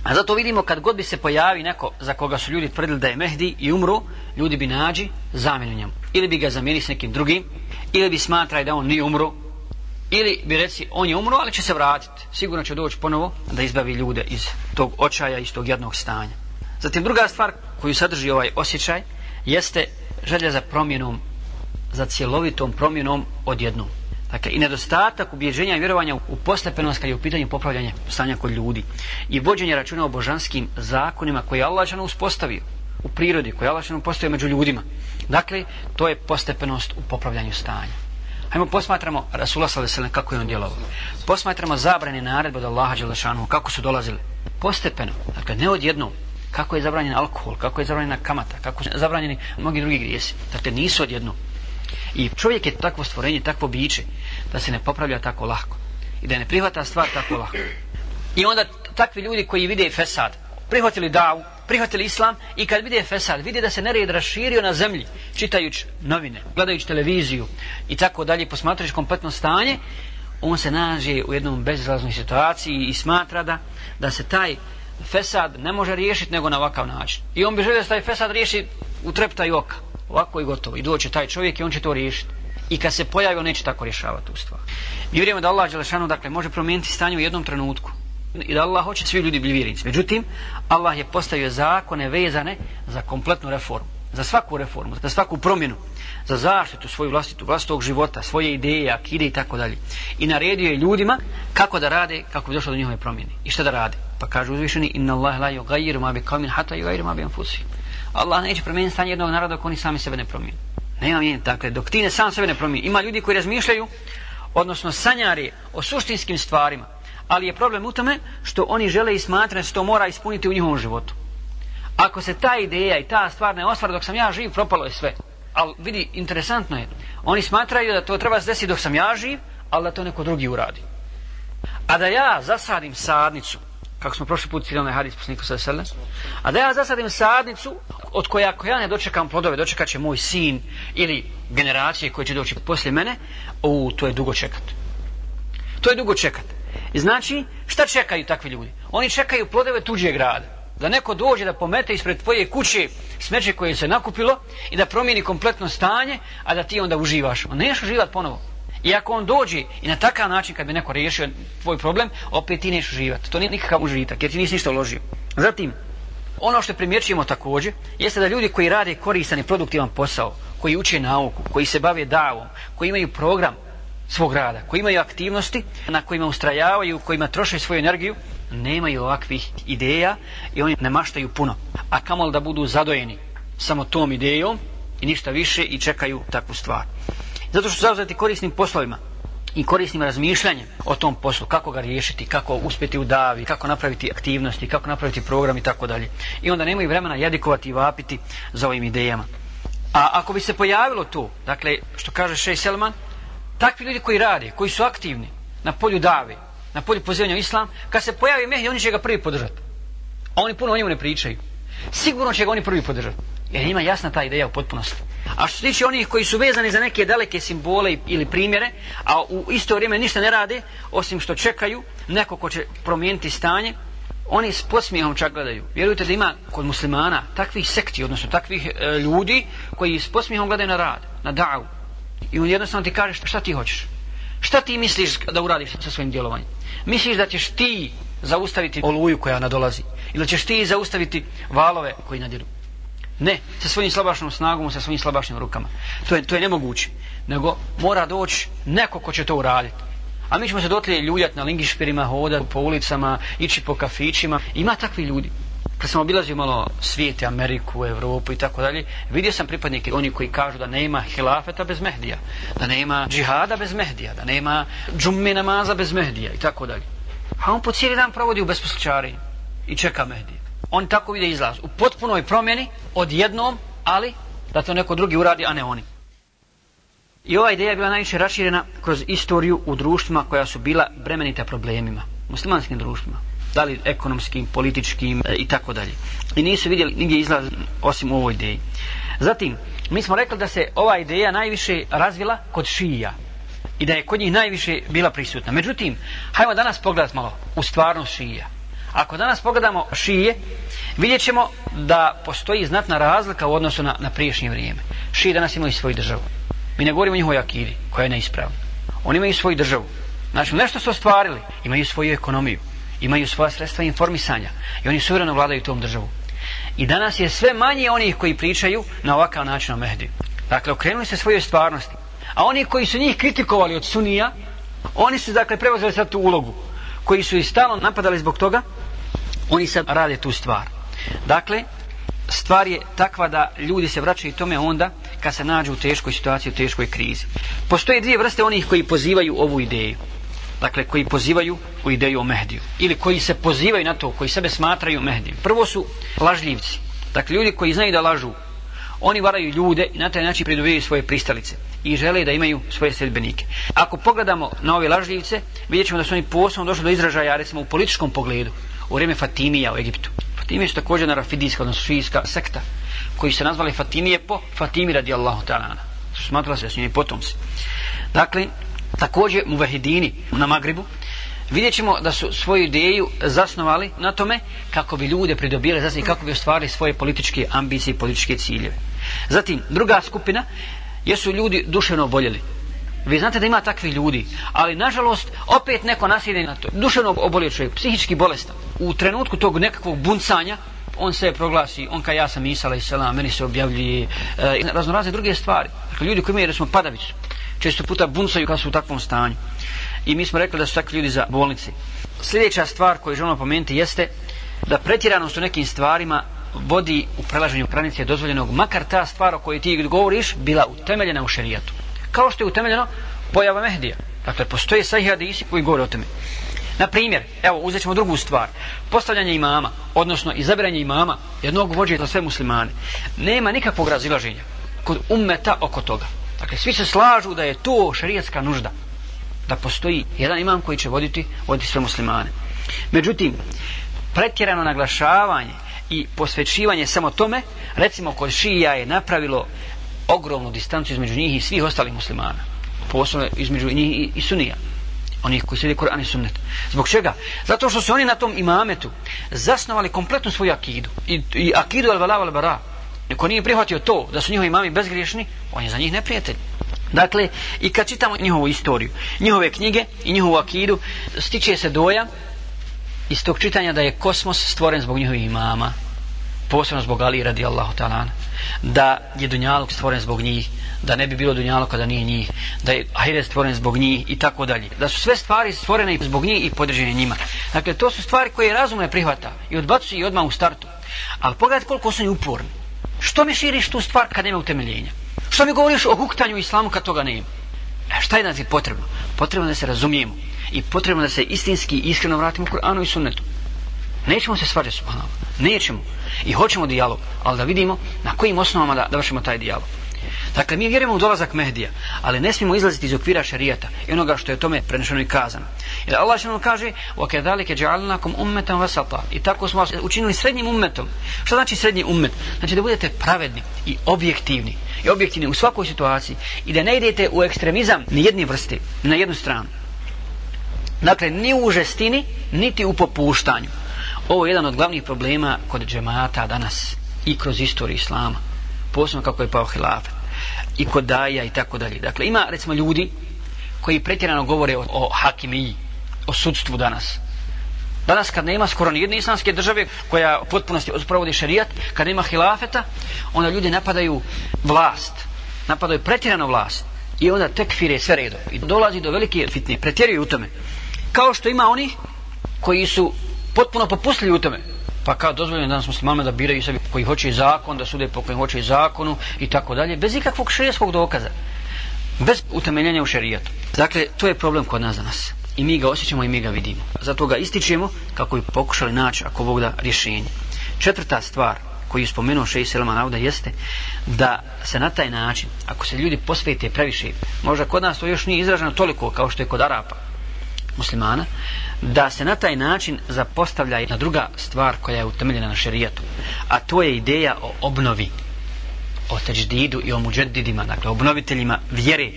A zato vidimo kad god bi se pojavi neko za koga su ljudi tvrdili da je Mehdi i umru, ljudi bi nađi zamjenu njemu. Ili bi ga zamijenili s nekim drugim, ili bi smatrali da on nije umru, ili bi reci on je umro, ali će se vratiti. Sigurno će doći ponovo da izbavi ljude iz tog očaja, iz tog jednog stanja. Zatim druga stvar koju sadrži ovaj osjećaj jeste želja za promjenom, za cjelovitom promjenom odjednom. Dakle, i nedostatak ubjeđenja i vjerovanja u postepenost kad je u pitanju popravljanja stanja kod ljudi i vođenje računa o božanskim zakonima koje je Allah žena uspostavio u prirodi, koje je Allah žena među ljudima. Dakle, to je postepenost u popravljanju stanja. Hajmo posmatramo Rasula s.a.v. kako je on djelovao. Posmatramo zabrane naredbe od Allaha Đelešanu, kako su dolazile. Postepeno, dakle, ne odjednom, kako je zabranjen alkohol, kako je zabranjena kamata, kako su zabranjeni mnogi drugi grijesi. Dakle, nisu odjednom. I čovjek je takvo stvorenje, takvo biće, da se ne popravlja tako lahko. I da ne prihvata stvar tako lahko. I onda takvi ljudi koji vide fesad, prihvatili davu, prihvatili islam i kad vide fesad, vide da se nered raširio na zemlji, čitajući novine, gledajući televiziju i tako dalje, posmatrajući kompletno stanje, on se nađe u jednom bezizlaznoj situaciji i smatra da, da se taj fesad ne može riješiti nego na ovakav način. I on bi želio da se taj fesad riješi u treptaju oka ovako i gotovo. I doće taj čovjek i on će to riješiti. I kad se pojavi, on neće tako rješavati tu stvar. Mi vjerujemo da Allah Đelešanu, dakle, može promijeniti stanje u jednom trenutku. I da Allah hoće svi ljudi bili vjernici. Međutim, Allah je postavio zakone vezane za kompletnu reformu. Za svaku reformu, za svaku promjenu. Za zaštitu svoju vlastitu, vlastitog života, svoje ideje, akide i tako dalje. I naredio je ljudima kako da rade, kako bi došlo do njihove promjene. I šta da rade? Pa kaže uzvišeni, inna Allah la yugayiru ma bi qawmin hatta yugayiru ma bi anfusih. Allah neće promijeniti stanje jednog naroda ako oni sami sebe ne promijeni. Nema mijeniti. Dakle, dok ti ne sam sebe ne promijeni. Ima ljudi koji razmišljaju, odnosno sanjari o suštinskim stvarima. Ali je problem u tome što oni žele i smatraju se to mora ispuniti u njihovom životu. Ako se ta ideja i ta stvar ne ostvara dok sam ja živ, propalo je sve. Ali vidi, interesantno je. Oni smatraju da to treba se desiti dok sam ja živ, ali da to neko drugi uradi. A da ja zasadim sadnicu kako smo prošli put ciljali hadis poslanika sa sele. A da ja zasadim sadnicu od koje ako ja ne dočekam plodove, dočekat će moj sin ili generacije koje će doći poslije mene, u to je dugo čekat. To je dugo čekat. I znači, šta čekaju takvi ljudi? Oni čekaju plodove tuđeg grada. Da neko dođe da pomete ispred tvoje kuće smeće koje se nakupilo i da promijeni kompletno stanje, a da ti onda uživaš. On neš uživati ponovo. I ako on dođe i na takav način kad bi neko riješio tvoj problem, opet ti neš uživati. To nije nikakav užitak jer ti nisi ništa uložio. Zatim, ono što primjećujemo također, jeste da ljudi koji rade koristan i produktivan posao, koji uče nauku, koji se bave davom, koji imaju program svog rada, koji imaju aktivnosti na kojima ustrajavaju, kojima troše svoju energiju, nemaju ovakvih ideja i oni ne maštaju puno. A kamol da budu zadojeni samo tom idejom i ništa više i čekaju takvu stvar. Zato što su zauzeti korisnim poslovima i korisnim razmišljanjem o tom poslu, kako ga riješiti, kako uspjeti u davi, kako napraviti aktivnosti, kako napraviti program i tako dalje. I onda nemaju vremena jedikovati i vapiti za ovim idejama. A ako bi se pojavilo to, dakle, što kaže Šej Selman, takvi ljudi koji rade, koji su aktivni na polju dave, na polju pozivanja islam, kad se pojavi mehdi, oni će ga prvi podržati. A oni puno o njemu ne pričaju. Sigurno će ga oni prvi podržati. Jer ima jasna ta ideja u potpunosti. A što se tiče onih koji su vezani za neke daleke simbole ili primjere, a u isto vrijeme ništa ne rade, osim što čekaju neko ko će promijeniti stanje, oni s posmijehom čak gledaju. Vjerujte da ima kod muslimana takvih sekti, odnosno takvih e, ljudi koji s posmijehom gledaju na rad, na davu. I on jednostavno ti kaže šta ti hoćeš. Šta ti misliš da uradiš sa svojim djelovanjem? Misliš da ćeš ti zaustaviti oluju koja nadolazi? Ili ćeš ti zaustaviti valove koji nadiru? Ne, sa svojim slabašnom snagom, sa svojim slabašnim rukama. To je, to je nemoguće. Nego mora doći neko ko će to uraditi. A mi ćemo se dotlije ljuljati na lingišpirima, hodati po ulicama, ići po kafićima. Ima takvi ljudi. Kad sam obilazio malo svijete, Ameriku, Evropu i tako dalje, vidio sam pripadnike, oni koji kažu da nema hilafeta bez Mehdija, da nema džihada bez Mehdija, da nema džumme namaza bez Mehdija i tako dalje. A on po cijeli dan provodi u besposličari i čeka Mehdija. On tako vide izlaz. U potpunoj promjeni, odjednom, ali da to neko drugi uradi, a ne oni. I ova ideja je bila najviše raširena kroz istoriju u društvima koja su bila bremenita problemima. Muslimanskim društvima. Da li ekonomskim, političkim e, i tako dalje. I nisu vidjeli nigdje izlaz osim u ovoj ideji. Zatim, mi smo rekli da se ova ideja najviše razvila kod šija. I da je kod njih najviše bila prisutna. Međutim, hajmo danas pogledati malo u stvarnost šija. Ako danas pogledamo šije, vidjet ćemo da postoji znatna razlika u odnosu na, na priješnje vrijeme. Šije danas imaju svoju državu. Mi ne govorimo o njihovoj akidi, koja je neispravna. Oni imaju svoju državu. Znači, nešto su ostvarili. Imaju svoju ekonomiju. Imaju svoja sredstva informisanja. I oni suvereno vladaju tom državu. I danas je sve manje onih koji pričaju na ovakav način o Mehdi. Dakle, okrenuli se svojoj stvarnosti. A oni koji su njih kritikovali od Sunija, oni su, dakle, preuzeli sad tu ulogu. Koji su i stalno napadali zbog toga, oni sad rade tu stvar. Dakle, stvar je takva da ljudi se vraćaju tome onda kad se nađu u teškoj situaciji, u teškoj krizi. Postoje dvije vrste onih koji pozivaju ovu ideju. Dakle, koji pozivaju u ideju o Mehdiju. Ili koji se pozivaju na to, koji sebe smatraju Mehdijem. Prvo su lažljivci. Dakle, ljudi koji znaju da lažu. Oni varaju ljude i na taj način pridobijaju svoje pristalice. I žele da imaju svoje sredbenike. Ako pogledamo na ove lažljivce, vidjet ćemo da su oni posebno došli do izražaja, recimo u političkom pogledu, u vrijeme Fatimija u Egiptu. Fatimije su također na rafidijska, odnosno šijska sekta, koji se nazvali Fatimije po Fatimi radijallahu ta'ala. Su smatrali se da su njeni potomci. Dakle, također muvahidini na Magribu, vidjet ćemo da su svoju ideju zasnovali na tome kako bi ljude pridobili zasni, kako bi ostvarili svoje političke ambicije i političke ciljeve. Zatim, druga skupina jesu ljudi duševno oboljeli. Vi znate da ima takvi ljudi, ali nažalost opet neko nasjede na to. Duševno obolio čovjek, psihički bolestan. U trenutku tog nekakvog buncanja, on se proglasi, on ka ja sam Isala i Selam, meni se objavljuje e, razno razne druge stvari. Dakle, ljudi koji imaju, recimo, padavicu, često puta buncaju kada su u takvom stanju. I mi smo rekli da su takvi ljudi za bolnice. Sljedeća stvar koju želimo pomenuti jeste da pretjeranost u nekim stvarima vodi u prelaženju granice dozvoljenog, makar ta stvar o kojoj ti govoriš bila utemeljena u šerijatu kao što je utemeljeno pojava Mehdija. Dakle, postoje sahih hadisi koji govore o tome. Na primjer, evo, uzet ćemo drugu stvar. Postavljanje imama, odnosno izabiranje imama, jednog vođe za sve muslimane, nema nikakvog razilaženja kod ummeta oko toga. Dakle, svi se slažu da je to šarijetska nužda. Da postoji jedan imam koji će voditi, voditi sve muslimane. Međutim, pretjerano naglašavanje i posvećivanje samo tome, recimo kod šija je napravilo ogromnu distancu između njih i svih ostalih muslimana. Posebno između njih i, i sunija. Onih koji slijede Kur'an i sunnet. Zbog čega? Zato što su oni na tom imametu zasnovali kompletnu svoju akidu. I, i akidu al-vala al-bara. Neko nije prihvatio to da su njihovi mami bezgriješni, on je za njih neprijatelj. Dakle, i kad čitamo njihovu istoriju, njihove knjige i njihovu akidu, stiče se dojam iz tog čitanja da je kosmos stvoren zbog njihovih imama, posebno zbog Ali radijallahu ta'ala da je Dunjaluk stvoren zbog njih, da ne bi bilo Dunjaluk kada nije njih, da je Ahiret stvoren zbog njih i tako dalje. Da su sve stvari stvorene zbog njih i podređene njima. Dakle, to su stvari koje razumno ne prihvata i odbacuje i odmah u startu. Ali pogledajte koliko su oni uporni. Što mi širiš tu stvar kad nema utemeljenja? Što mi govoriš o huktanju islamu kad toga nema? A šta je nas je potrebno? Potrebno da se razumijemo i potrebno da se istinski i iskreno vratimo u Kur'anu i sunnetu. Nećemo se svađati subhanallah. Nećemo. I hoćemo dijalog, ali da vidimo na kojim osnovama da, da vršimo taj dijalog. Dakle, mi vjerujemo u dolazak Mehdija, ali ne smijemo izlaziti iz okvira šarijata i onoga što je tome prenešeno i kazano. Jer Allah što nam kaže وَكَذَلِكَ جَعَلْنَاكُمْ أُمَّتًا وَسَطًا I tako smo vas učinili srednjim ummetom. Što znači srednji ummet? Znači da budete pravedni i objektivni. I objektivni u svakoj situaciji. I da ne idete u ekstremizam ni jedni vrste, na jednu stranu. Dakle, ni u žestini, niti u popuštanju Ovo je jedan od glavnih problema kod džemata danas i kroz istoriju islama. Posebno kako je pao hilafet. I kod daja i tako dalje. Dakle, ima recimo ljudi koji pretjerano govore o, o hakimiji, o sudstvu danas. Danas kad nema skoro nijedne islamske države koja u potpunosti sprovodi šerijat, kad nema hilafeta, onda ljudi napadaju vlast, napadaju pretjerano vlast i onda tekfire sve redo. I dolazi do velike fitne, pretjeruju u tome. Kao što ima oni koji su potpuno popustili u tome. Pa kao dozvoljeno danas muslimanima da biraju sebi koji hoće zakon, da sude po kojim hoće zakonu i tako dalje, bez ikakvog šerijskog dokaza. Bez utemeljenja u šerijatu. Dakle, to je problem kod nas danas. I mi ga osjećamo i mi ga vidimo. Zato ga ističemo kako bi pokušali naći ako Bog da rješenje. Četvrta stvar koju je spomenuo Šeji Selman Auda jeste da se na taj način, ako se ljudi posvete previše, možda kod nas to još nije izraženo toliko kao što je kod Arapa, muslimana, da se na taj način zapostavlja jedna druga stvar koja je utemeljena na šerijatu, a to je ideja o obnovi, o teđdidu i o muđedidima, dakle obnoviteljima vjere.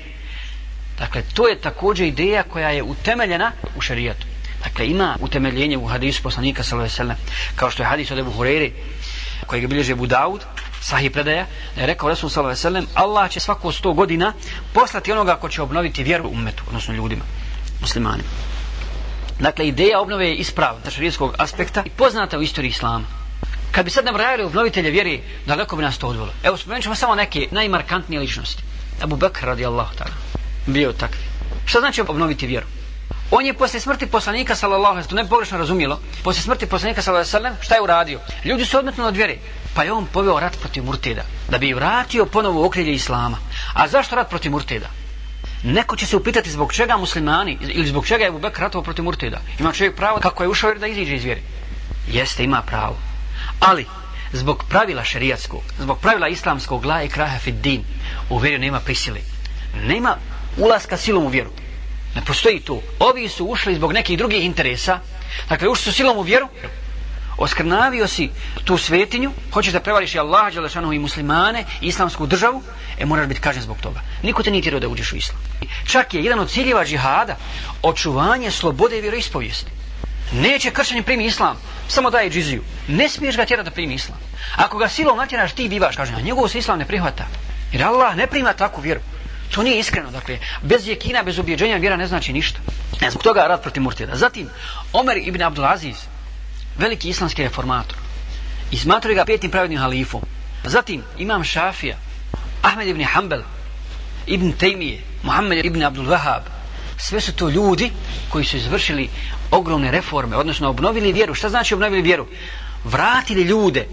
Dakle, to je također ideja koja je utemeljena u šerijatu. Dakle, ima utemeljenje u hadisu poslanika sallallahu kao što je hadis od Ebu Hureyri, koji ga bilježe Abu Daud, sahih predaja, da je rekao Resul sallallahu alejhi Allah će svako 100 godina poslati onoga ko će obnoviti vjeru umetu, odnosno ljudima, muslimanima. Dakle, ideja obnove je ispravna sa šarijskog aspekta i poznata u istoriji islama. Kad bi sad nabrajali obnovitelje vjeri, daleko bi nas to odvelo. Evo, spomenut ćemo samo neke najmarkantnije ličnosti. Abu Bakr radijallahu ta'ala. Bio takvi. Šta znači obnoviti vjeru? On je posle smrti poslanika sallallahu alejhi ve sellem, ne pogrešno razumjelo, posle smrti poslanika sallallahu alejhi ve sellem, šta je uradio? Ljudi su odmetnuli od vjere, pa je on poveo rat protiv murtida, da bi vratio ponovo okrilje islama. A zašto rat protiv murtida? Neko će se upitati zbog čega muslimani ili zbog čega je Abu Bekr ratovao protiv Murtida. Ima čovjek pravo kako je ušao da iziđe iz vjere. Jeste, ima pravo. Ali, zbog pravila šerijatskog, zbog pravila islamskog la i kraha fid din, u vjeru nema prisile. Nema ulaska silom u vjeru. Ne postoji to. Ovi su ušli zbog nekih drugih interesa. Dakle, ušli su silom u vjeru. Oskrnavio si tu svetinju, hoćeš da prevariš i Allaha, Đelešanu i muslimane, i islamsku državu, e moraš biti kažen zbog toga. Niko te nije tjerao da uđeš u islam. Čak je jedan od ciljeva džihada očuvanje slobode i vjeroispovijesti. Neće kršćanin primi islam, samo daje džiziju. Ne smiješ ga tjerati da primi islam. Ako ga silom natjeraš, ti bivaš kažen, a njegov se islam ne prihvata. Jer Allah ne prima takvu vjeru. To nije iskreno, dakle, bez jekina, bez ubjeđenja vjera ne znači ništa. E, zbog toga rad protiv Murtida. Zatim, Omer ibn Abdulaziz, veliki islamski reformator, i smatruje ga petim pravednim halifom. Zatim, imam Šafija, Ahmed ibn Hanbel, ibn Tejmije, Muhammed ibn Abdul Wahab, sve su to ljudi koji su izvršili ogromne reforme, odnosno obnovili vjeru. Šta znači obnovili vjeru? Vratili ljude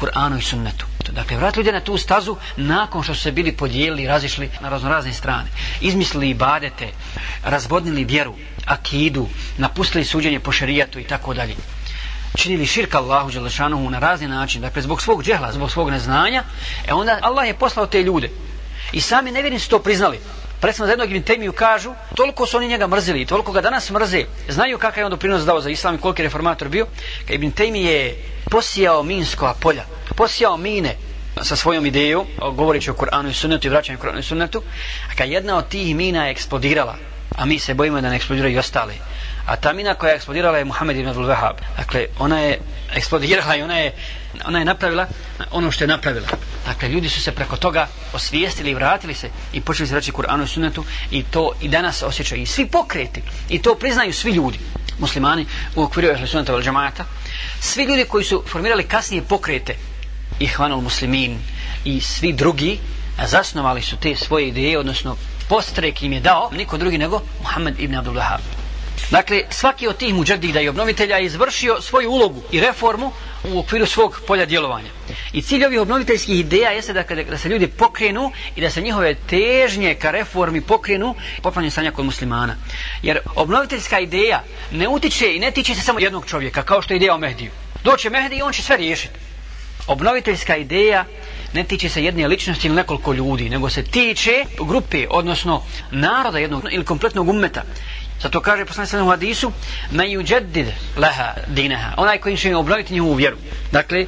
Kur'anu i sunnetu. Dakle, vratili ljude na tu stazu nakon što su se bili podijelili i razišli na raznorazne strane. Izmislili ibadete, razvodnili vjeru, akidu, napustili suđenje po šerijatu i tako dalje. Činili širka Allahu Đelešanuhu na razni način, dakle, zbog svog džehla, zbog svog neznanja, e onda Allah je poslao te ljude. I sami nevjernici su to priznali. Predsjedno za jednog Ibn Temiju kažu, toliko su oni njega mrzili, i toliko ga danas mrze, znaju kakav je on doprinos dao za islam i koliki reformator bio, kad Ibn Temi je posijao minsko polja, posijao mine sa svojom idejom, govoreći o Kur'anu i sunnetu i vraćanju Kur'anu i sunnetu, a kad jedna od tih mina je eksplodirala, a mi se bojimo da ne eksplodiraju i ostale, a ta mina koja je eksplodirala je Muhammed ibn Abdul Wahab. Dakle, ona je eksplodirala i ona je, ona je napravila ono što je napravila. Dakle, ljudi su se preko toga osvijestili i vratili se i počeli se reći Kur'anu i sunnetu i to i danas osjećaju i svi pokreti i to priznaju svi ljudi muslimani u okviru ehli sunnata vel džamata svi ljudi koji su formirali kasnije pokrete ihvanul muslimin i svi drugi zasnovali su te svoje ideje odnosno postrek im je dao niko drugi nego Muhammed ibn Abdul Wahab Dakle, svaki od tih muđadida i obnovitelja je izvršio svoju ulogu i reformu u okviru svog polja djelovanja. I cilj ovih obnoviteljskih ideja jeste da, kada, da se ljudi pokrenu i da se njihove težnje ka reformi pokrenu popravljanje stanja kod muslimana. Jer obnoviteljska ideja ne utiče i ne tiče se samo jednog čovjeka, kao što je ideja o Mehdiju. Doće Mehdi i on će sve riješiti. Obnoviteljska ideja ne tiče se jedne ličnosti ili nekoliko ljudi, nego se tiče grupe, odnosno naroda jednog ili kompletnog ummeta. Zato kaže poslanik sallallahu alejhi ve sellem hadisu: "Men yujaddid laha dinaha." Onaj koji će obnoviti njihovu vjeru. Dakle,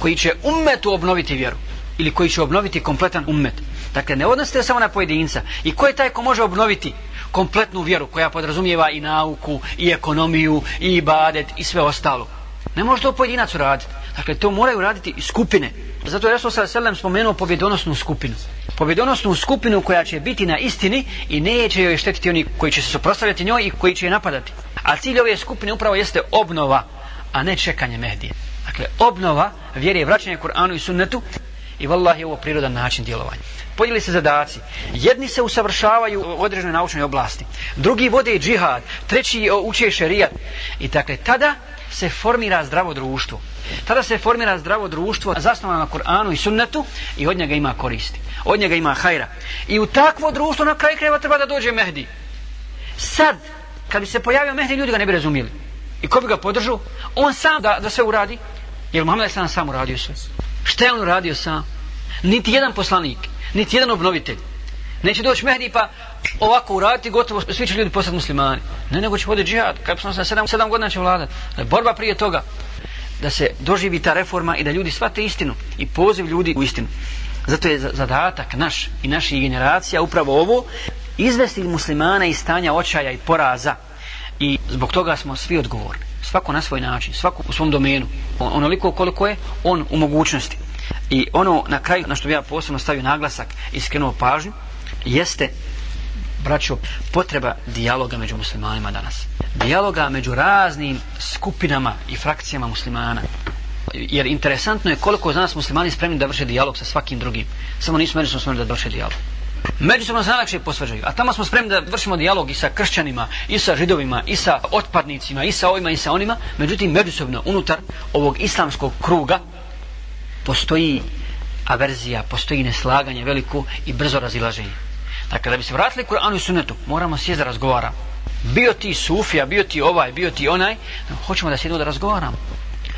koji će ummetu obnoviti vjeru ili koji će obnoviti kompletan ummet. Dakle, ne odnosi se samo na pojedinca. I ko je taj ko može obnoviti kompletnu vjeru koja podrazumijeva i nauku, i ekonomiju, i ibadet, i sve ostalo? Ne može to pojedinac uraditi. Dakle, to moraju raditi i skupine. Zato je Resul Sallam spomenuo pobjedonosnu skupinu. Pobjedonosnu skupinu koja će biti na istini i neće joj štetiti oni koji će se suprostavljati njoj i koji će je napadati. A cilj ove skupine upravo jeste obnova, a ne čekanje Mehdije. Dakle, obnova vjere, vraćanje Kur'anu i sunnetu i vallahi ovo prirodan način djelovanja. Podijeli se zadaci. Jedni se usavršavaju u određenoj naučnoj oblasti. Drugi vode džihad. Treći uče šerijat. I dakle, tada se formira zdravo društvo. Tada se formira zdravo društvo zasnovano na Kur'anu i sunnetu i od njega ima koristi. Od njega ima hajra. I u takvo društvo na kraj krajeva treba da dođe Mehdi. Sad, kad bi se pojavio Mehdi, ljudi ga ne bi razumijeli. I ko bi ga podržao? On sam da, da sve uradi. Jer Muhammed je sam sam uradio sve. Šta je on uradio sam? Niti jedan poslanik, niti jedan obnovitelj. Neće doći Mehdi pa ovako uraditi, gotovo svi će ljudi postati muslimani. Ne, nego će voditi džihad. Kad sam sedam, sedam godina će vladati. E, borba prije toga da se doživi ta reforma i da ljudi shvate istinu i poziv ljudi u istinu. Zato je zadatak naš i naših generacija upravo ovo izvesti muslimana iz stanja očaja i poraza i zbog toga smo svi odgovorni. Svako na svoj način, svako u svom domenu. Onoliko koliko je on u mogućnosti. I ono na kraju na što bi ja posebno stavio naglasak i skrenuo pažnju jeste braćo, potreba dijaloga među muslimanima danas. Dijaloga među raznim skupinama i frakcijama muslimana. Jer interesantno je koliko za nas muslimani spremni da vrše dijalog sa svakim drugim. Samo nisu međusobno spremni da vrše dijalog. Međusobno se najlakše posvađaju. A tamo smo spremni da vršimo dijalog i sa kršćanima, i sa židovima, i sa otpadnicima, i sa ovima, i sa onima. Međutim, međusobno, unutar ovog islamskog kruga, postoji averzija, postoji neslaganje veliko i brzo razilaženje. Dakle, da bi se vratili Kur'anu i Sunnetu, moramo sjeti da razgovaramo. Bio ti Sufija, bio ti ovaj, bio ti onaj, hoćemo da sjedimo da razgovaramo.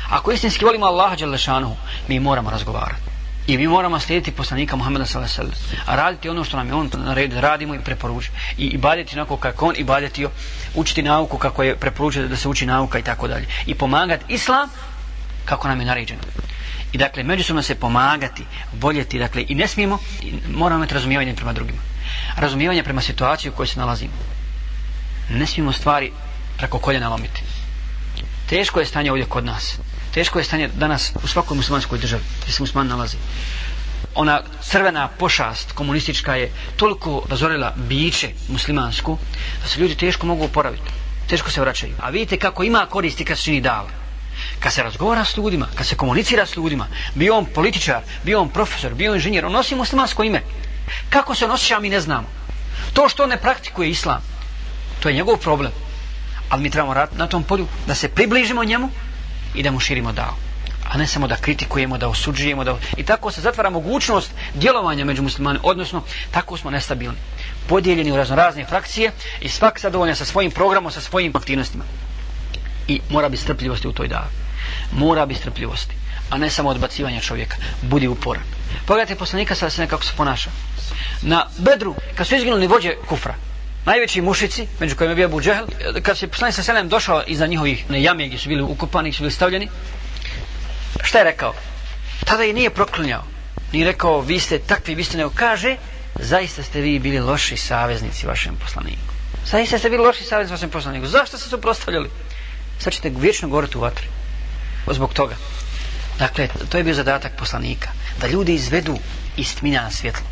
Ako istinski volimo Allaha Đelešanuhu, mi moramo razgovarati. I mi moramo slijediti poslanika Muhammeda s.a.v. A raditi ono što nam je on naredio, radimo i preporuči. I, i baditi onako kako on i baditi učiti nauku kako je preporučio da se uči nauka i tako dalje. I pomagati islam kako nam je naređeno. I dakle, međusobno se pomagati, voljeti, dakle, i ne smijemo, i moramo imati razumijevanje prema drugima razumijevanje prema situaciji u kojoj se nalazimo. Ne smijemo stvari preko koljena lomiti. Teško je stanje ovdje kod nas. Teško je stanje danas u svakoj muslimanskoj državi gdje se musliman nalazi. Ona crvena pošast komunistička je toliko razorila biće muslimansku da se ljudi teško mogu oporaviti. Teško se vraćaju. A vidite kako ima koristi kad se čini dala. Kad se razgovara s ljudima, kad se komunicira s ljudima, bio on političar, bio on profesor, bio on inženjer, on nosi muslimansko ime. Kako se on osjeća, mi ne znamo. To što on ne praktikuje islam, to je njegov problem. Ali mi trebamo raditi na tom polju da se približimo njemu i da mu širimo dao. A ne samo da kritikujemo, da osuđujemo. Da... I tako se zatvara mogućnost djelovanja među muslimani. Odnosno, tako smo nestabilni. Podijeljeni u razno razne frakcije i svak zadovoljan sa svojim programom, sa svojim aktivnostima. I mora biti strpljivosti u toj davi. Mora biti strpljivosti. A ne samo odbacivanje čovjeka. Budi uporan. Pogledajte poslanika sada se nekako se ponaša na Bedru, kad su izginuli vođe kufra, najveći mušici, među kojima je bio Abu Džehl, kad se poslanik sa selem došao iza njihovih ne, jame gdje su bili ukopani, su bili stavljeni, šta je rekao? Tada i nije proklinjao. Nije rekao, vi ste takvi, vi ste ne kaže, zaista ste vi bili loši saveznici vašem poslaniku. Zaista ste bili loši saveznici vašem poslaniku. Zašto ste se suprostavljali? Sad ćete vječno govoriti u vatri. Zbog toga. Dakle, to je bio zadatak poslanika. Da ljudi izvedu istmina na svjetlo.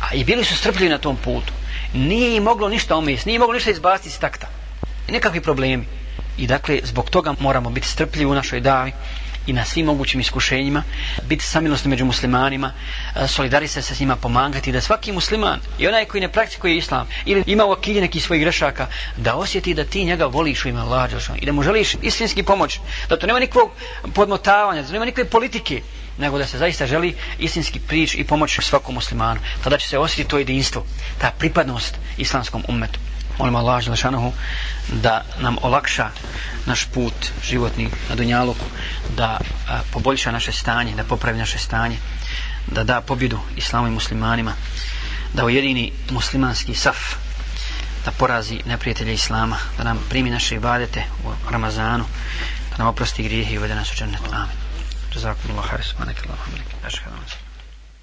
A i bili su strpljivi na tom putu. Nije im moglo ništa omijesti, nije moglo ništa izbaciti iz takta. Nekakvi problemi. I dakle, zbog toga moramo biti strpljivi u našoj davi i na svim mogućim iskušenjima, biti samilosni među muslimanima, e, solidarisati se s njima, pomagati, da svaki musliman i onaj koji ne praktikuje islam ili ima u akilji neki svojih grešaka, da osjeti da ti njega voliš u ime Allah i da mu želiš istinski pomoć, da to nema nikakvog podmotavanja, da to nema nikakve politike, nego da se zaista želi istinski prič i pomoć svakom muslimanu. Tada će se osjetiti to jedinstvo, ta pripadnost islamskom ummetu molim Allah Želešanohu da nam olakša naš put životni na Dunjaluku da a, poboljša naše stanje da popravi naše stanje da da pobjedu islamu i muslimanima da ujedini muslimanski saf da porazi neprijatelje islama da nam primi naše ibadete u Ramazanu da nam oprosti grijehe i uvede nas u džennet. Amin. Jazakumullahu khairan. Subhanakallahumma wa bihamdika. Ashhadu an la ilaha illa